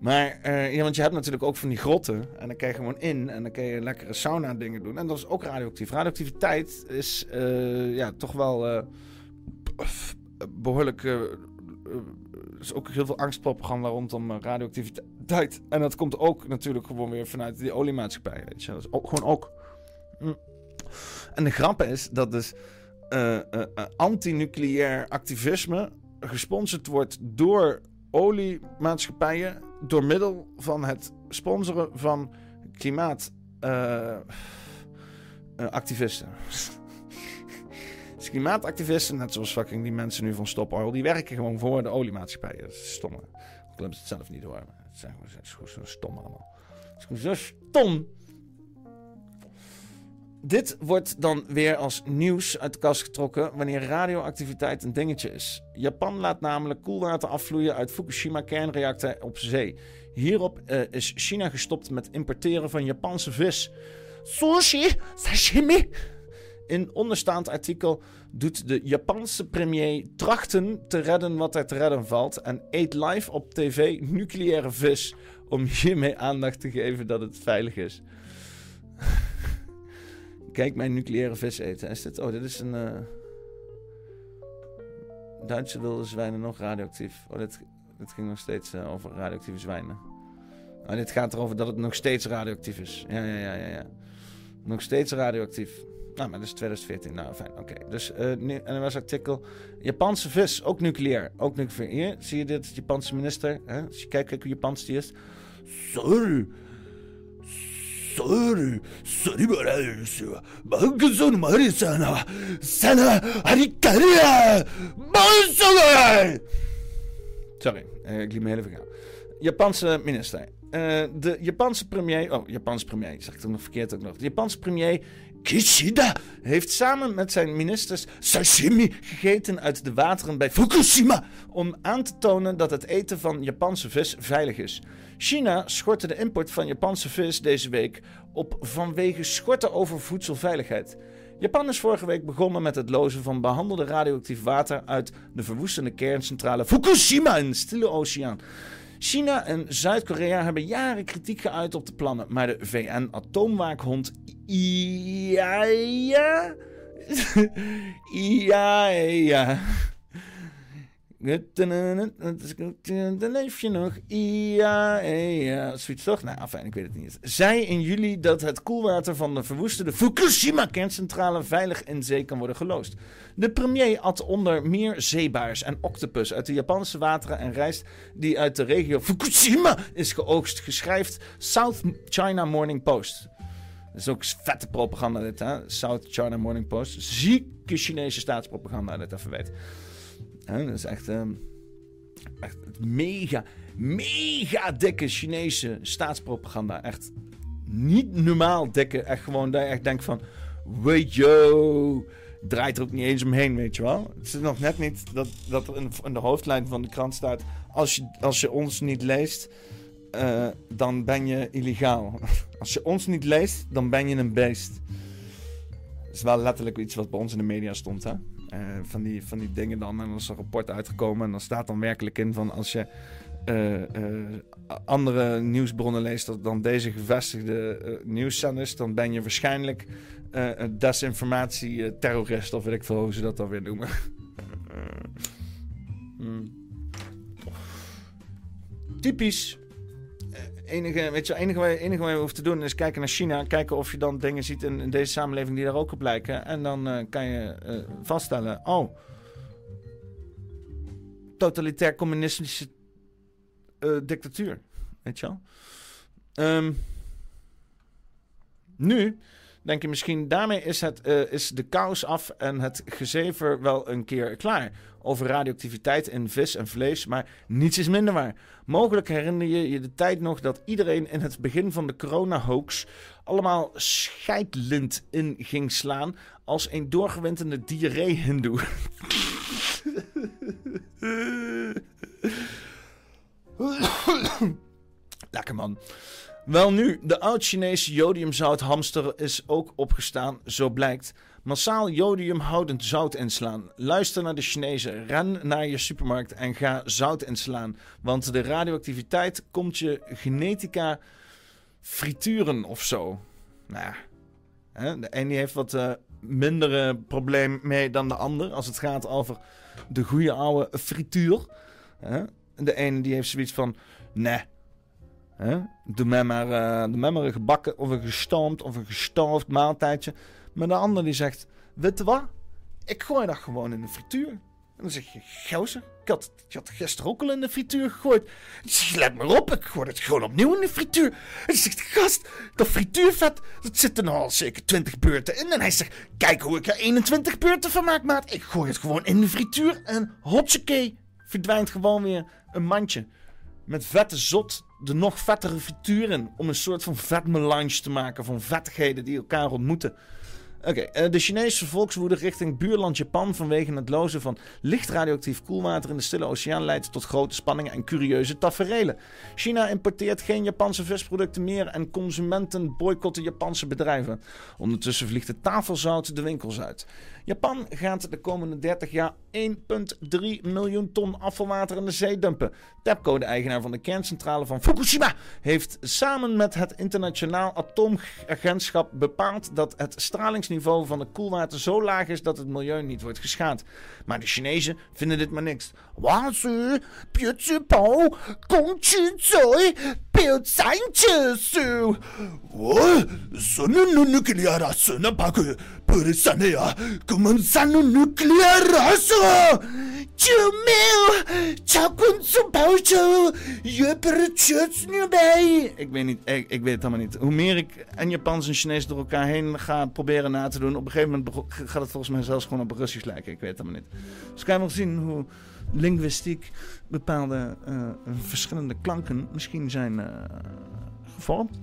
Maar, uh, ja, want je hebt natuurlijk ook van die grotten. En dan kan je gewoon in en dan kan je lekkere sauna dingen doen. En dat is ook radioactief. Radioactiviteit is uh, ja, toch wel uh, behoorlijk... er is ook heel veel angstpropaganda rondom radioactiviteit. En dat komt ook natuurlijk gewoon weer vanuit die oliemaatschappij. Weet je. Dat is ook, gewoon ook... Mm. En de grap is dat dus anti-nucleair activisme gesponsord wordt door oliemaatschappijen door middel van het sponsoren van klimaatactivisten. Uh, dus klimaatactivisten, net zoals fucking die mensen nu van Stop Oil, die werken gewoon voor de oliemaatschappijen. Stomme. Ik heb het zelf niet door, het zijn gewoon, zo stom allemaal. Het is gewoon zo stom. Dit wordt dan weer als nieuws uit de kast getrokken wanneer radioactiviteit een dingetje is. Japan laat namelijk koelwater afvloeien uit Fukushima kernreactor op zee. Hierop uh, is China gestopt met importeren van Japanse vis. Sushi, sashimi. In onderstaand artikel doet de Japanse premier trachten te redden wat er te redden valt en eet live op tv nucleaire vis om hiermee aandacht te geven dat het veilig is. Kijk, mijn nucleaire vis eten. Is dit? Oh, dit is een. Uh... Duitse wilde zwijnen nog radioactief. Oh, dit, dit ging nog steeds uh, over radioactieve zwijnen. Oh, dit gaat erover dat het nog steeds radioactief is. Ja, ja, ja, ja. ja. Nog steeds radioactief. Nou, maar dat is 2014. Nou, fijn. Oké. Dus uh, NOS-artikel. Japanse vis, ook nucleair. Ook nucleair. Hier, zie je dit? Japanse minister. Hè? Als je kijkt, kijk hoe Japans die is. Sorry. Sorry. Sorry, Marisana. Sana Harikaria. Sorry, uh, ik liep me heel even gaan. Japanse minister. Uh, de Japanse premier. Oh, Japanse premier. Zeg ik toch nog verkeerd ook nog. De Japanse premier Kishida heeft samen met zijn ministers sashimi gegeten uit de wateren bij Fukushima om aan te tonen dat het eten van Japanse vis veilig is. China schortte de import van Japanse vis deze week op vanwege schorten over voedselveiligheid. Japan is vorige week begonnen met het lozen van behandelde radioactief water uit de verwoestende kerncentrale Fukushima in de Stille Oceaan. China en Zuid-Korea hebben jaren kritiek geuit op de plannen, maar de VN-atoomwaakhond IAEA... IAEA... Dan leef je nog. Ja. Zoiets toch? Nou, fijn, ik weet het niet. Zei in juli dat het koelwater van de verwoestende Fukushima-kerncentrale veilig in zee kan worden geloosd. De premier at onder meer zeebaars en octopus uit de Japanse wateren en rijst die uit de regio Fukushima is geoogst, geschrijft South China Morning Post. Dat is ook vette propaganda dit, hè? South China Morning Post. Zieke Chinese staatspropaganda, dit even weet. Dat is echt, um, echt mega, mega dikke Chinese staatspropaganda. Echt niet normaal dikke. Echt gewoon dat je echt denkt van... Weet draait er ook niet eens omheen, weet je wel. Het is nog net niet dat, dat er in, de hoofdlijn van de krant staat... Als je, als je ons niet leest, uh, dan ben je illegaal. Als je ons niet leest, dan ben je een beest. Dat is wel letterlijk iets wat bij ons in de media stond, hè. Uh, van, die, van die dingen dan. En dan is een rapport uitgekomen. En dan staat dan werkelijk in van als je uh, andere nieuwsbronnen leest dan deze gevestigde nieuwszenders, dan ben je waarschijnlijk een desinformatie-terrorist, of weet ik veel hoe ze dat dan weer noemen. hmm. Typisch enige, weet je, enige, enige wat je hoeft te doen is kijken naar China. Kijken of je dan dingen ziet in, deze samenleving die daar ook op lijken. En dan uh, kan je uh, vaststellen: oh, totalitair communistische uh, dictatuur. Weet je wel? Um, nu denk je misschien, daarmee is, het, is de kous af en het gezever wel een keer klaar. Over radioactiviteit in vis en vlees, maar niets is minder waar. Mogelijk herinner je je de tijd nog dat iedereen in het begin van de corona-hoax allemaal scheidlint in ging slaan als een doorgewinterde diarree-hindoe. Lekker man. Wel nu, de oud-Chinese jodiumzouthamster is ook opgestaan, zo blijkt. Massaal jodiumhoudend zout inslaan. Luister naar de Chinezen, ren naar je supermarkt en ga zout inslaan. Want de radioactiviteit komt je genetica frituren of zo. Nou de ene heeft wat uh, minder probleem mee dan de ander als het gaat over de goede oude frituur. De ene die heeft zoiets van, nee? Doe, mij maar, uh, doe mij maar een gebakken of een gestoomd of een gestoofd maaltijdje. Maar de ander die zegt, weet je wat? Ik gooi dat gewoon in de frituur. En dan zeg je, gozer, ik had, ik had gisteren ook al in de frituur gegooid. Zeg, let maar op, ik gooi het gewoon opnieuw in de frituur. En hij zegt, gast, dat frituurvet, dat zit er nou al zeker 20 beurten in. En hij zegt, kijk hoe ik er 21 beurten van maak, maat. Ik gooi het gewoon in de frituur en hotsakee, verdwijnt gewoon weer een mandje met vette zot de nog vettere frituur in. Om een soort van vetmelange te maken van vettigheden die elkaar ontmoeten. Oké, eh, de Chinese volkswoede richting buurland Japan vanwege het lozen van licht radioactief koelwater in de Stille Oceaan leidt tot grote spanningen en curieuze taferelen. China importeert geen Japanse visproducten meer en consumenten boycotten Japanse bedrijven. Ondertussen vliegt het tafelzout de winkels uit. Japan gaat de komende 30 jaar 1,3 miljoen ton afvalwater in de zee dumpen. TEPCO, de eigenaar van de kerncentrale van Fukushima, heeft samen met het Internationaal Atoomagentschap bepaald dat het stralingsniveau van het koelwater zo laag is dat het milieu niet wordt geschaad. Maar de Chinezen vinden dit maar niks. Wazu, pao, kongchuzoi, su. Wat? Zo'n nucleaire. Purisanea, kumansanu nucleaire raso. Chumeo, chakunsu paucho, bij. Ik weet niet, ik, ik weet het allemaal niet. Hoe meer ik en Japans en Chinees door elkaar heen ga proberen na te doen, op een gegeven moment gaat het volgens mij zelfs gewoon op Russisch lijken. Ik weet het allemaal niet. Dus kan je wel zien hoe linguïstiek bepaalde uh, verschillende klanken misschien zijn uh, gevormd.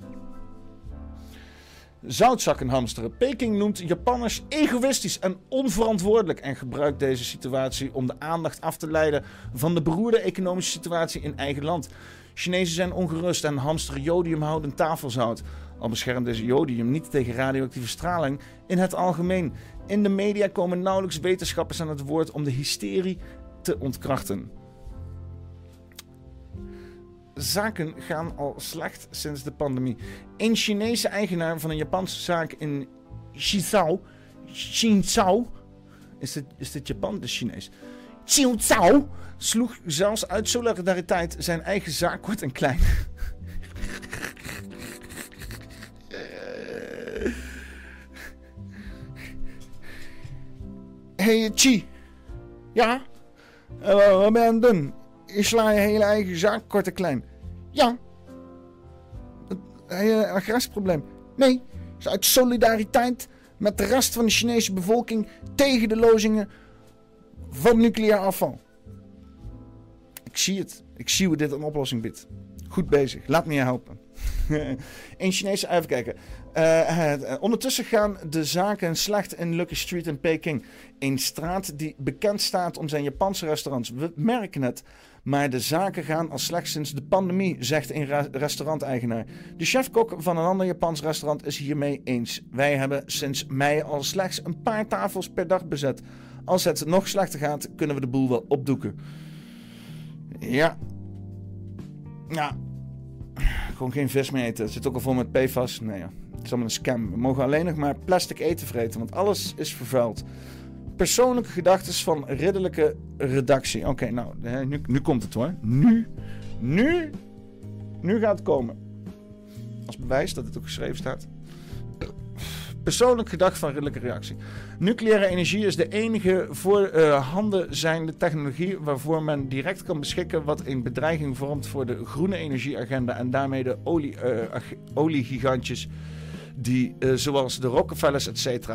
Zoutzakken hamsteren. Peking noemt Japanners egoïstisch en onverantwoordelijk en gebruikt deze situatie om de aandacht af te leiden van de beroerde economische situatie in eigen land. Chinezen zijn ongerust en hamsteren jodiumhoudend tafelzout. Al beschermt deze jodium niet tegen radioactieve straling in het algemeen. In de media komen nauwelijks wetenschappers aan het woord om de hysterie te ontkrachten. Zaken gaan al slecht sinds de pandemie. Een Chinese eigenaar van een Japanse zaak in Shizhou, Xinzhou, is dit, is dit Japan? De Chinees. Xinzhou sloeg zelfs uit solidariteit zijn eigen zaak kort en klein. hey Chi. Ja? Uh, wat ben je aan het doen? Je sla je hele eigen zaak kort en klein. Ja. Heb je een agressieprobleem? Nee. is uit solidariteit met de rest van de Chinese bevolking tegen de lozingen van nucleair afval. Ik zie het. Ik zie hoe dit een oplossing biedt. Goed bezig. Laat me je helpen. een Chinese, even kijken. Uh, ondertussen gaan de zaken slecht in Lucky Street in Peking. Een straat die bekend staat om zijn Japanse restaurants. We merken het. Maar de zaken gaan al slecht sinds de pandemie, zegt een ra restauranteigenaar. De chefkok van een ander Japans restaurant is hiermee eens. Wij hebben sinds mei al slechts een paar tafels per dag bezet. Als het nog slechter gaat, kunnen we de boel wel opdoeken. Ja. Ja. Gewoon geen vis meer eten. Het zit ook al vol met PFAS. Nee, ja. Het is allemaal een scam. We mogen alleen nog maar plastic eten vreten, want alles is vervuild. Persoonlijke gedachten van ridderlijke redactie. Oké, nou, nu, nu komt het hoor. Nu, nu, nu gaat het komen. Als bewijs dat het ook geschreven staat. Persoonlijk gedacht van ridderlijke reactie. Nucleaire energie is de enige voor uh, handen zijnde technologie waarvoor men direct kan beschikken wat een bedreiging vormt voor de groene energieagenda en daarmee de olie, uh, oliegigantjes die, uh, zoals de Rockefellers, etc.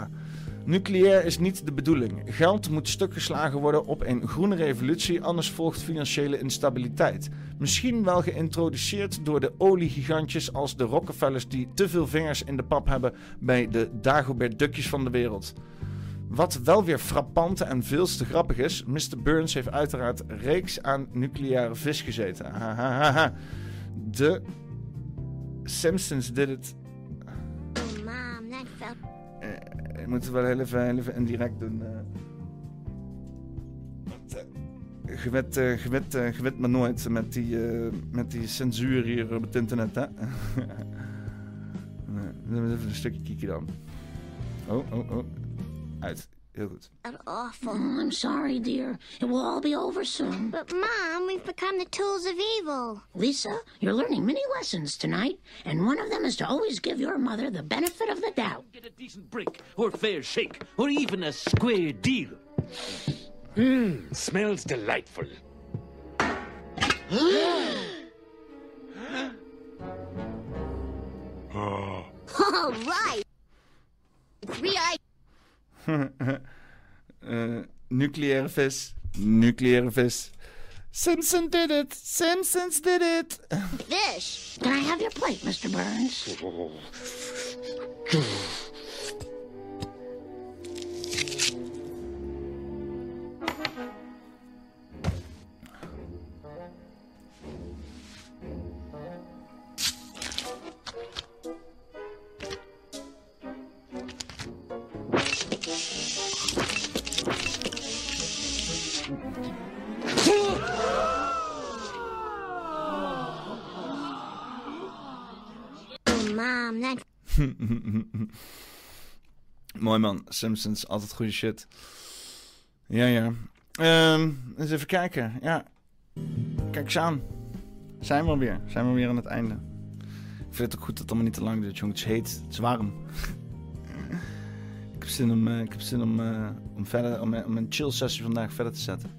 Nucleair is niet de bedoeling. Geld moet stuk geslagen worden op een groene revolutie, anders volgt financiële instabiliteit. Misschien wel geïntroduceerd door de oliegigantjes als de Rockefellers die te veel vingers in de pap hebben bij de Dagobert Dukjes van de wereld. Wat wel weer frappant en veel te grappig is, Mr. Burns heeft uiteraard reeks aan nucleaire vis gezeten. Hahaha. De Simpsons did it. Oh, mom, that felt je moet het wel heel even, heel even indirect doen. Je weet, uh, je, weet, je weet maar nooit met die, met die censuur hier op het internet, hè? nee, even een stukje kieken dan. Oh, oh, oh. Uit. Heel goed. Awful. Oh, I'm sorry, dear. It will all be over soon. But, Mom, we've become the tools of evil. Lisa, you're learning many lessons tonight, and one of them is to always give your mother the benefit of the doubt. Get a decent break, or fair shake, or even a square deal. Mmm, smells delightful. All right. Three-eyed. Øh, uh, nucleaire vis, nucleaire vis. Simpson did it. Simpsons did it. Fish. Can I have your plate, Mr. Burns? Mooi man, Simpsons, altijd goede shit. Ja, ja. Ehm, eens even kijken, ja. Kijk eens aan. Zijn we alweer, zijn we alweer aan het einde. Ik vind het ook goed dat het allemaal niet te lang duurt, jongens. Het is heet, het is warm. ik heb zin om, eh, ik heb zin om, eh, om, verder, om, om een chill sessie vandaag verder te zetten.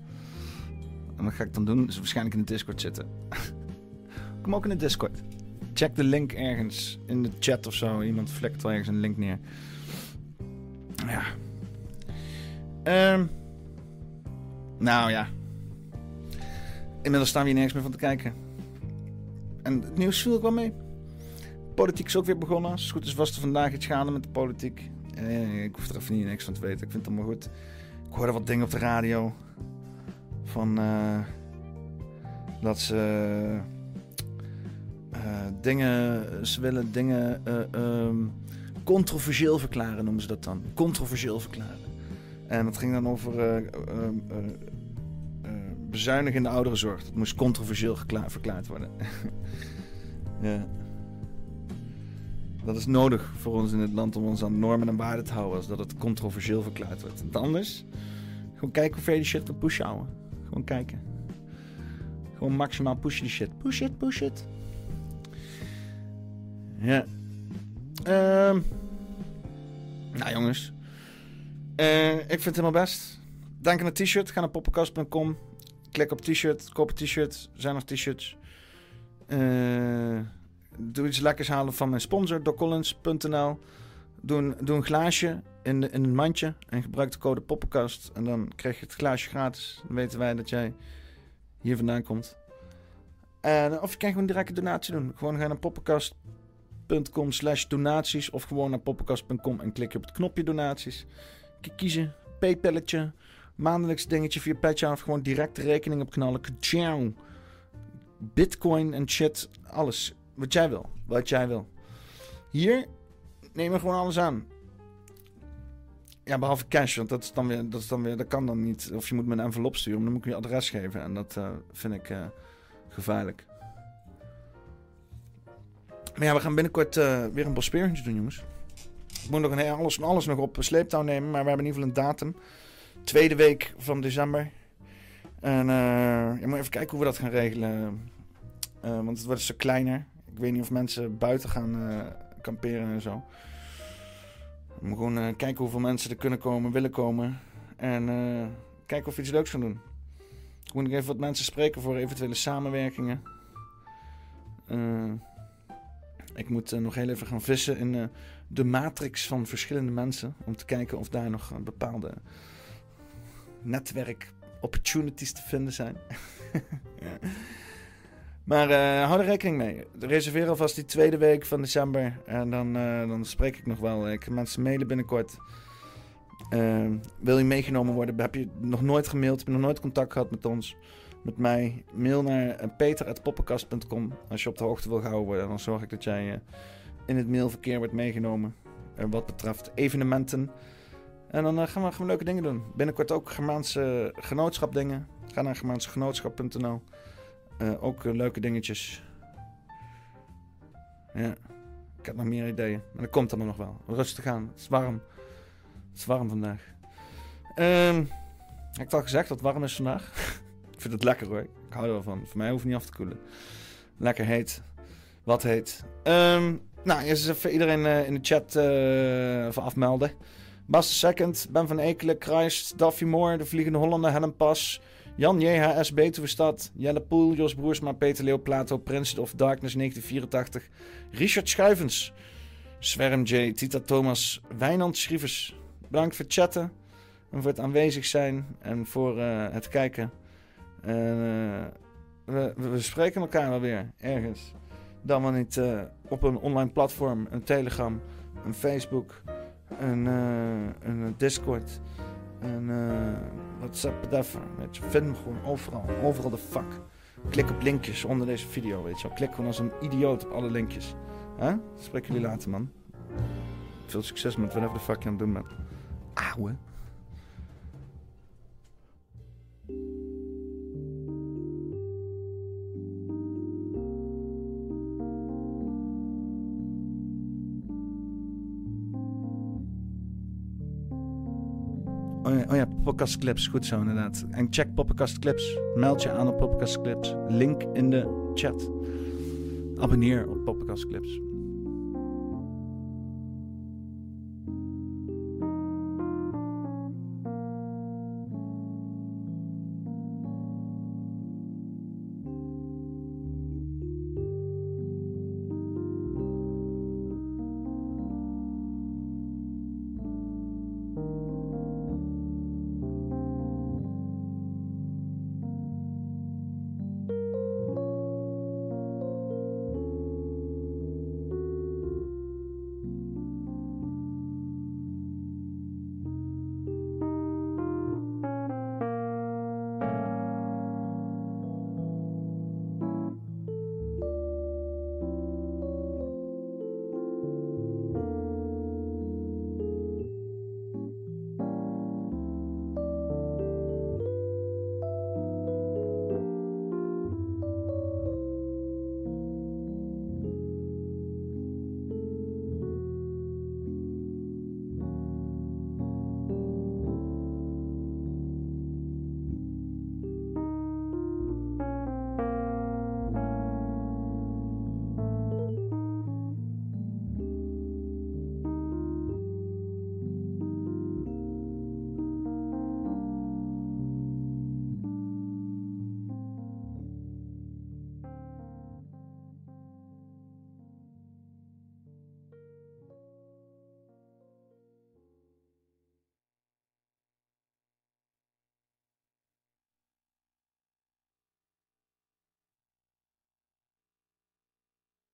En wat ga ik dan doen? Dus waarschijnlijk in de Discord zitten. Kom ook in de Discord. Check de link ergens in de chat of zo. Iemand flikt wel ergens een link neer. Ja. Ehm. nou ja. Inmiddels staan we hier nergens meer van te kijken. En het nieuws viel ook wel mee. Politiek is ook weer begonnen. Als het goed is was er vandaag iets gaande met de politiek. Eh, ik hoef er even niet niks van te weten. Ik vind het allemaal goed. Ik hoorde wat dingen op de radio. Van eh, dat ze eh, dingen, ze willen dingen eh, ehm, controversieel verklaren, noemen ze dat dan. Controversieel verklaren. En dat ging dan over eh, ehm, eh, eh, bezuinigen in de ouderenzorg. Dat moest controversieel verklaard worden. ja. Dat is nodig voor ons in het land om ons aan normen en waarden te houden. Als dat het controversieel verklaard wordt. Anders, gewoon kijken hoe ver je shit kan pushen houden. Gewoon kijken. Gewoon maximaal pushen die shit. Push it, push it. Ja. Ehm. nou jongens. Eh, ik vind het helemaal best. Denk aan een t-shirt. Ga naar poppenkast.com. Klik op t-shirt. Koop t-shirt. Zijn nog t-shirts. Eh, doe iets lekkers halen van mijn sponsor, doccollins.nl. Doe doe een glaasje in, de, in mandje en gebruik de code poppenkast. En dan krijg je het glaasje gratis. Dan weten wij dat jij hier vandaan komt. En, of je kan gewoon direct een donatie doen. Gewoon ga naar poppenkast.com slash donaties. Of gewoon naar poppenkast.com en klik op het knopje donaties. Kiezen. Paypalletje. Maandelijks dingetje via Patreon. Of gewoon direct de rekening op knallen. Ciao. Bitcoin en shit. Alles. Wat jij wil. Wat jij wil. Hier neem je gewoon alles aan. Ja, behalve cash, want dat, is dan weer, dat, is dan weer, dat kan dan niet. Of je moet me een envelop sturen, maar dan moet ik je adres geven. En dat eh, vind ik eh, gevaarlijk. Maar ja, we gaan binnenkort eh, weer een Bosperientje doen, jongens. Ik moet nog een, alles, alles nog op sleeptouw nemen, maar we hebben in ieder geval een datum. Tweede week van december. En je moet even kijken hoe we dat gaan regelen. Want het wordt stuk kleiner. Ik weet niet of mensen buiten gaan kamperen en zo. We moeten gewoon eh, kijken hoeveel mensen er kunnen komen, willen komen. En eh, kijken of we iets leuks gaan doen. Ik moet nog even wat mensen spreken voor eventuele samenwerkingen. Eh, ik moet nog heel even gaan vissen in de matrix van verschillende mensen. Om te kijken of daar nog bepaalde netwerk opportunities te vinden zijn. ja. Maar eh, hou er rekening mee. Reserveer alvast die tweede week van december. En dan, eh, dan spreek ik nog wel. Ik ga mensen mailen binnenkort. Eh, wil je meegenomen worden? Heb je nog nooit gemaild? Heb je nog nooit contact gehad met ons? Met mij? Mail naar uh, peter.poppenkast.com Als je op de hoogte wil gehouden worden. Dan zorg ik dat jij eh, in het mailverkeer wordt meegenomen. eh, wat betreft evenementen. En dan eh, gaan, we, gaan leuke dingen doen. Binnenkort ook Germaanse genootschap dingen. Ga naar germaansegenootschap.nl eh, ook eh, leuke dingetjes. Ja. Ik heb nog meer ideeën. Maar dat komt allemaal nog wel. Rustig aan. Het is warm. Het is warm vandaag. Heb ik het al gezegd dat het warm is vandaag? ik vind het lekker hoor. Ik hou er wel van. Voor mij hoeft het niet af te koelen. Lekker heet. Wat heet. Ehm nou, eerst even iedereen eh, in de chat eh, even afmelden. Bas Second, Ben van Ekelen, Christ, Daffy Moore, De Vliegende Hollander, Helen Pas, Jan JHS, Betuwestad, Jelle Poel, Jos Broersma, Peter Leeuw, Plato, Prince of Darkness 1984, Richard Schuivens, Swerm J, Tita Thomas, Wijnand Schrievers. Bedankt voor het chatten en voor het aanwezig zijn en voor eh, het kijken. En, eh, we, we spreken elkaar wel weer ergens. Dan wel niet eh, op een online platform, een Telegram, een Facebook, een, een Discord, een eh, WhatsApp, whatever. Weet je, vind me gewoon overal, overal de fuck. Klik op linkjes onder deze video, weet je wel. Klik gewoon als een idioot op alle linkjes. Huh? Spreek jullie later, man. Veel succes met whatever de fuck je aan het doen bent. Auwe. Oh ja, oh Clips, goed zo inderdaad. En check Podcast Clips. Meld je aan op Podcast Clips. Link in de chat. Abonneer op Podcast Clips.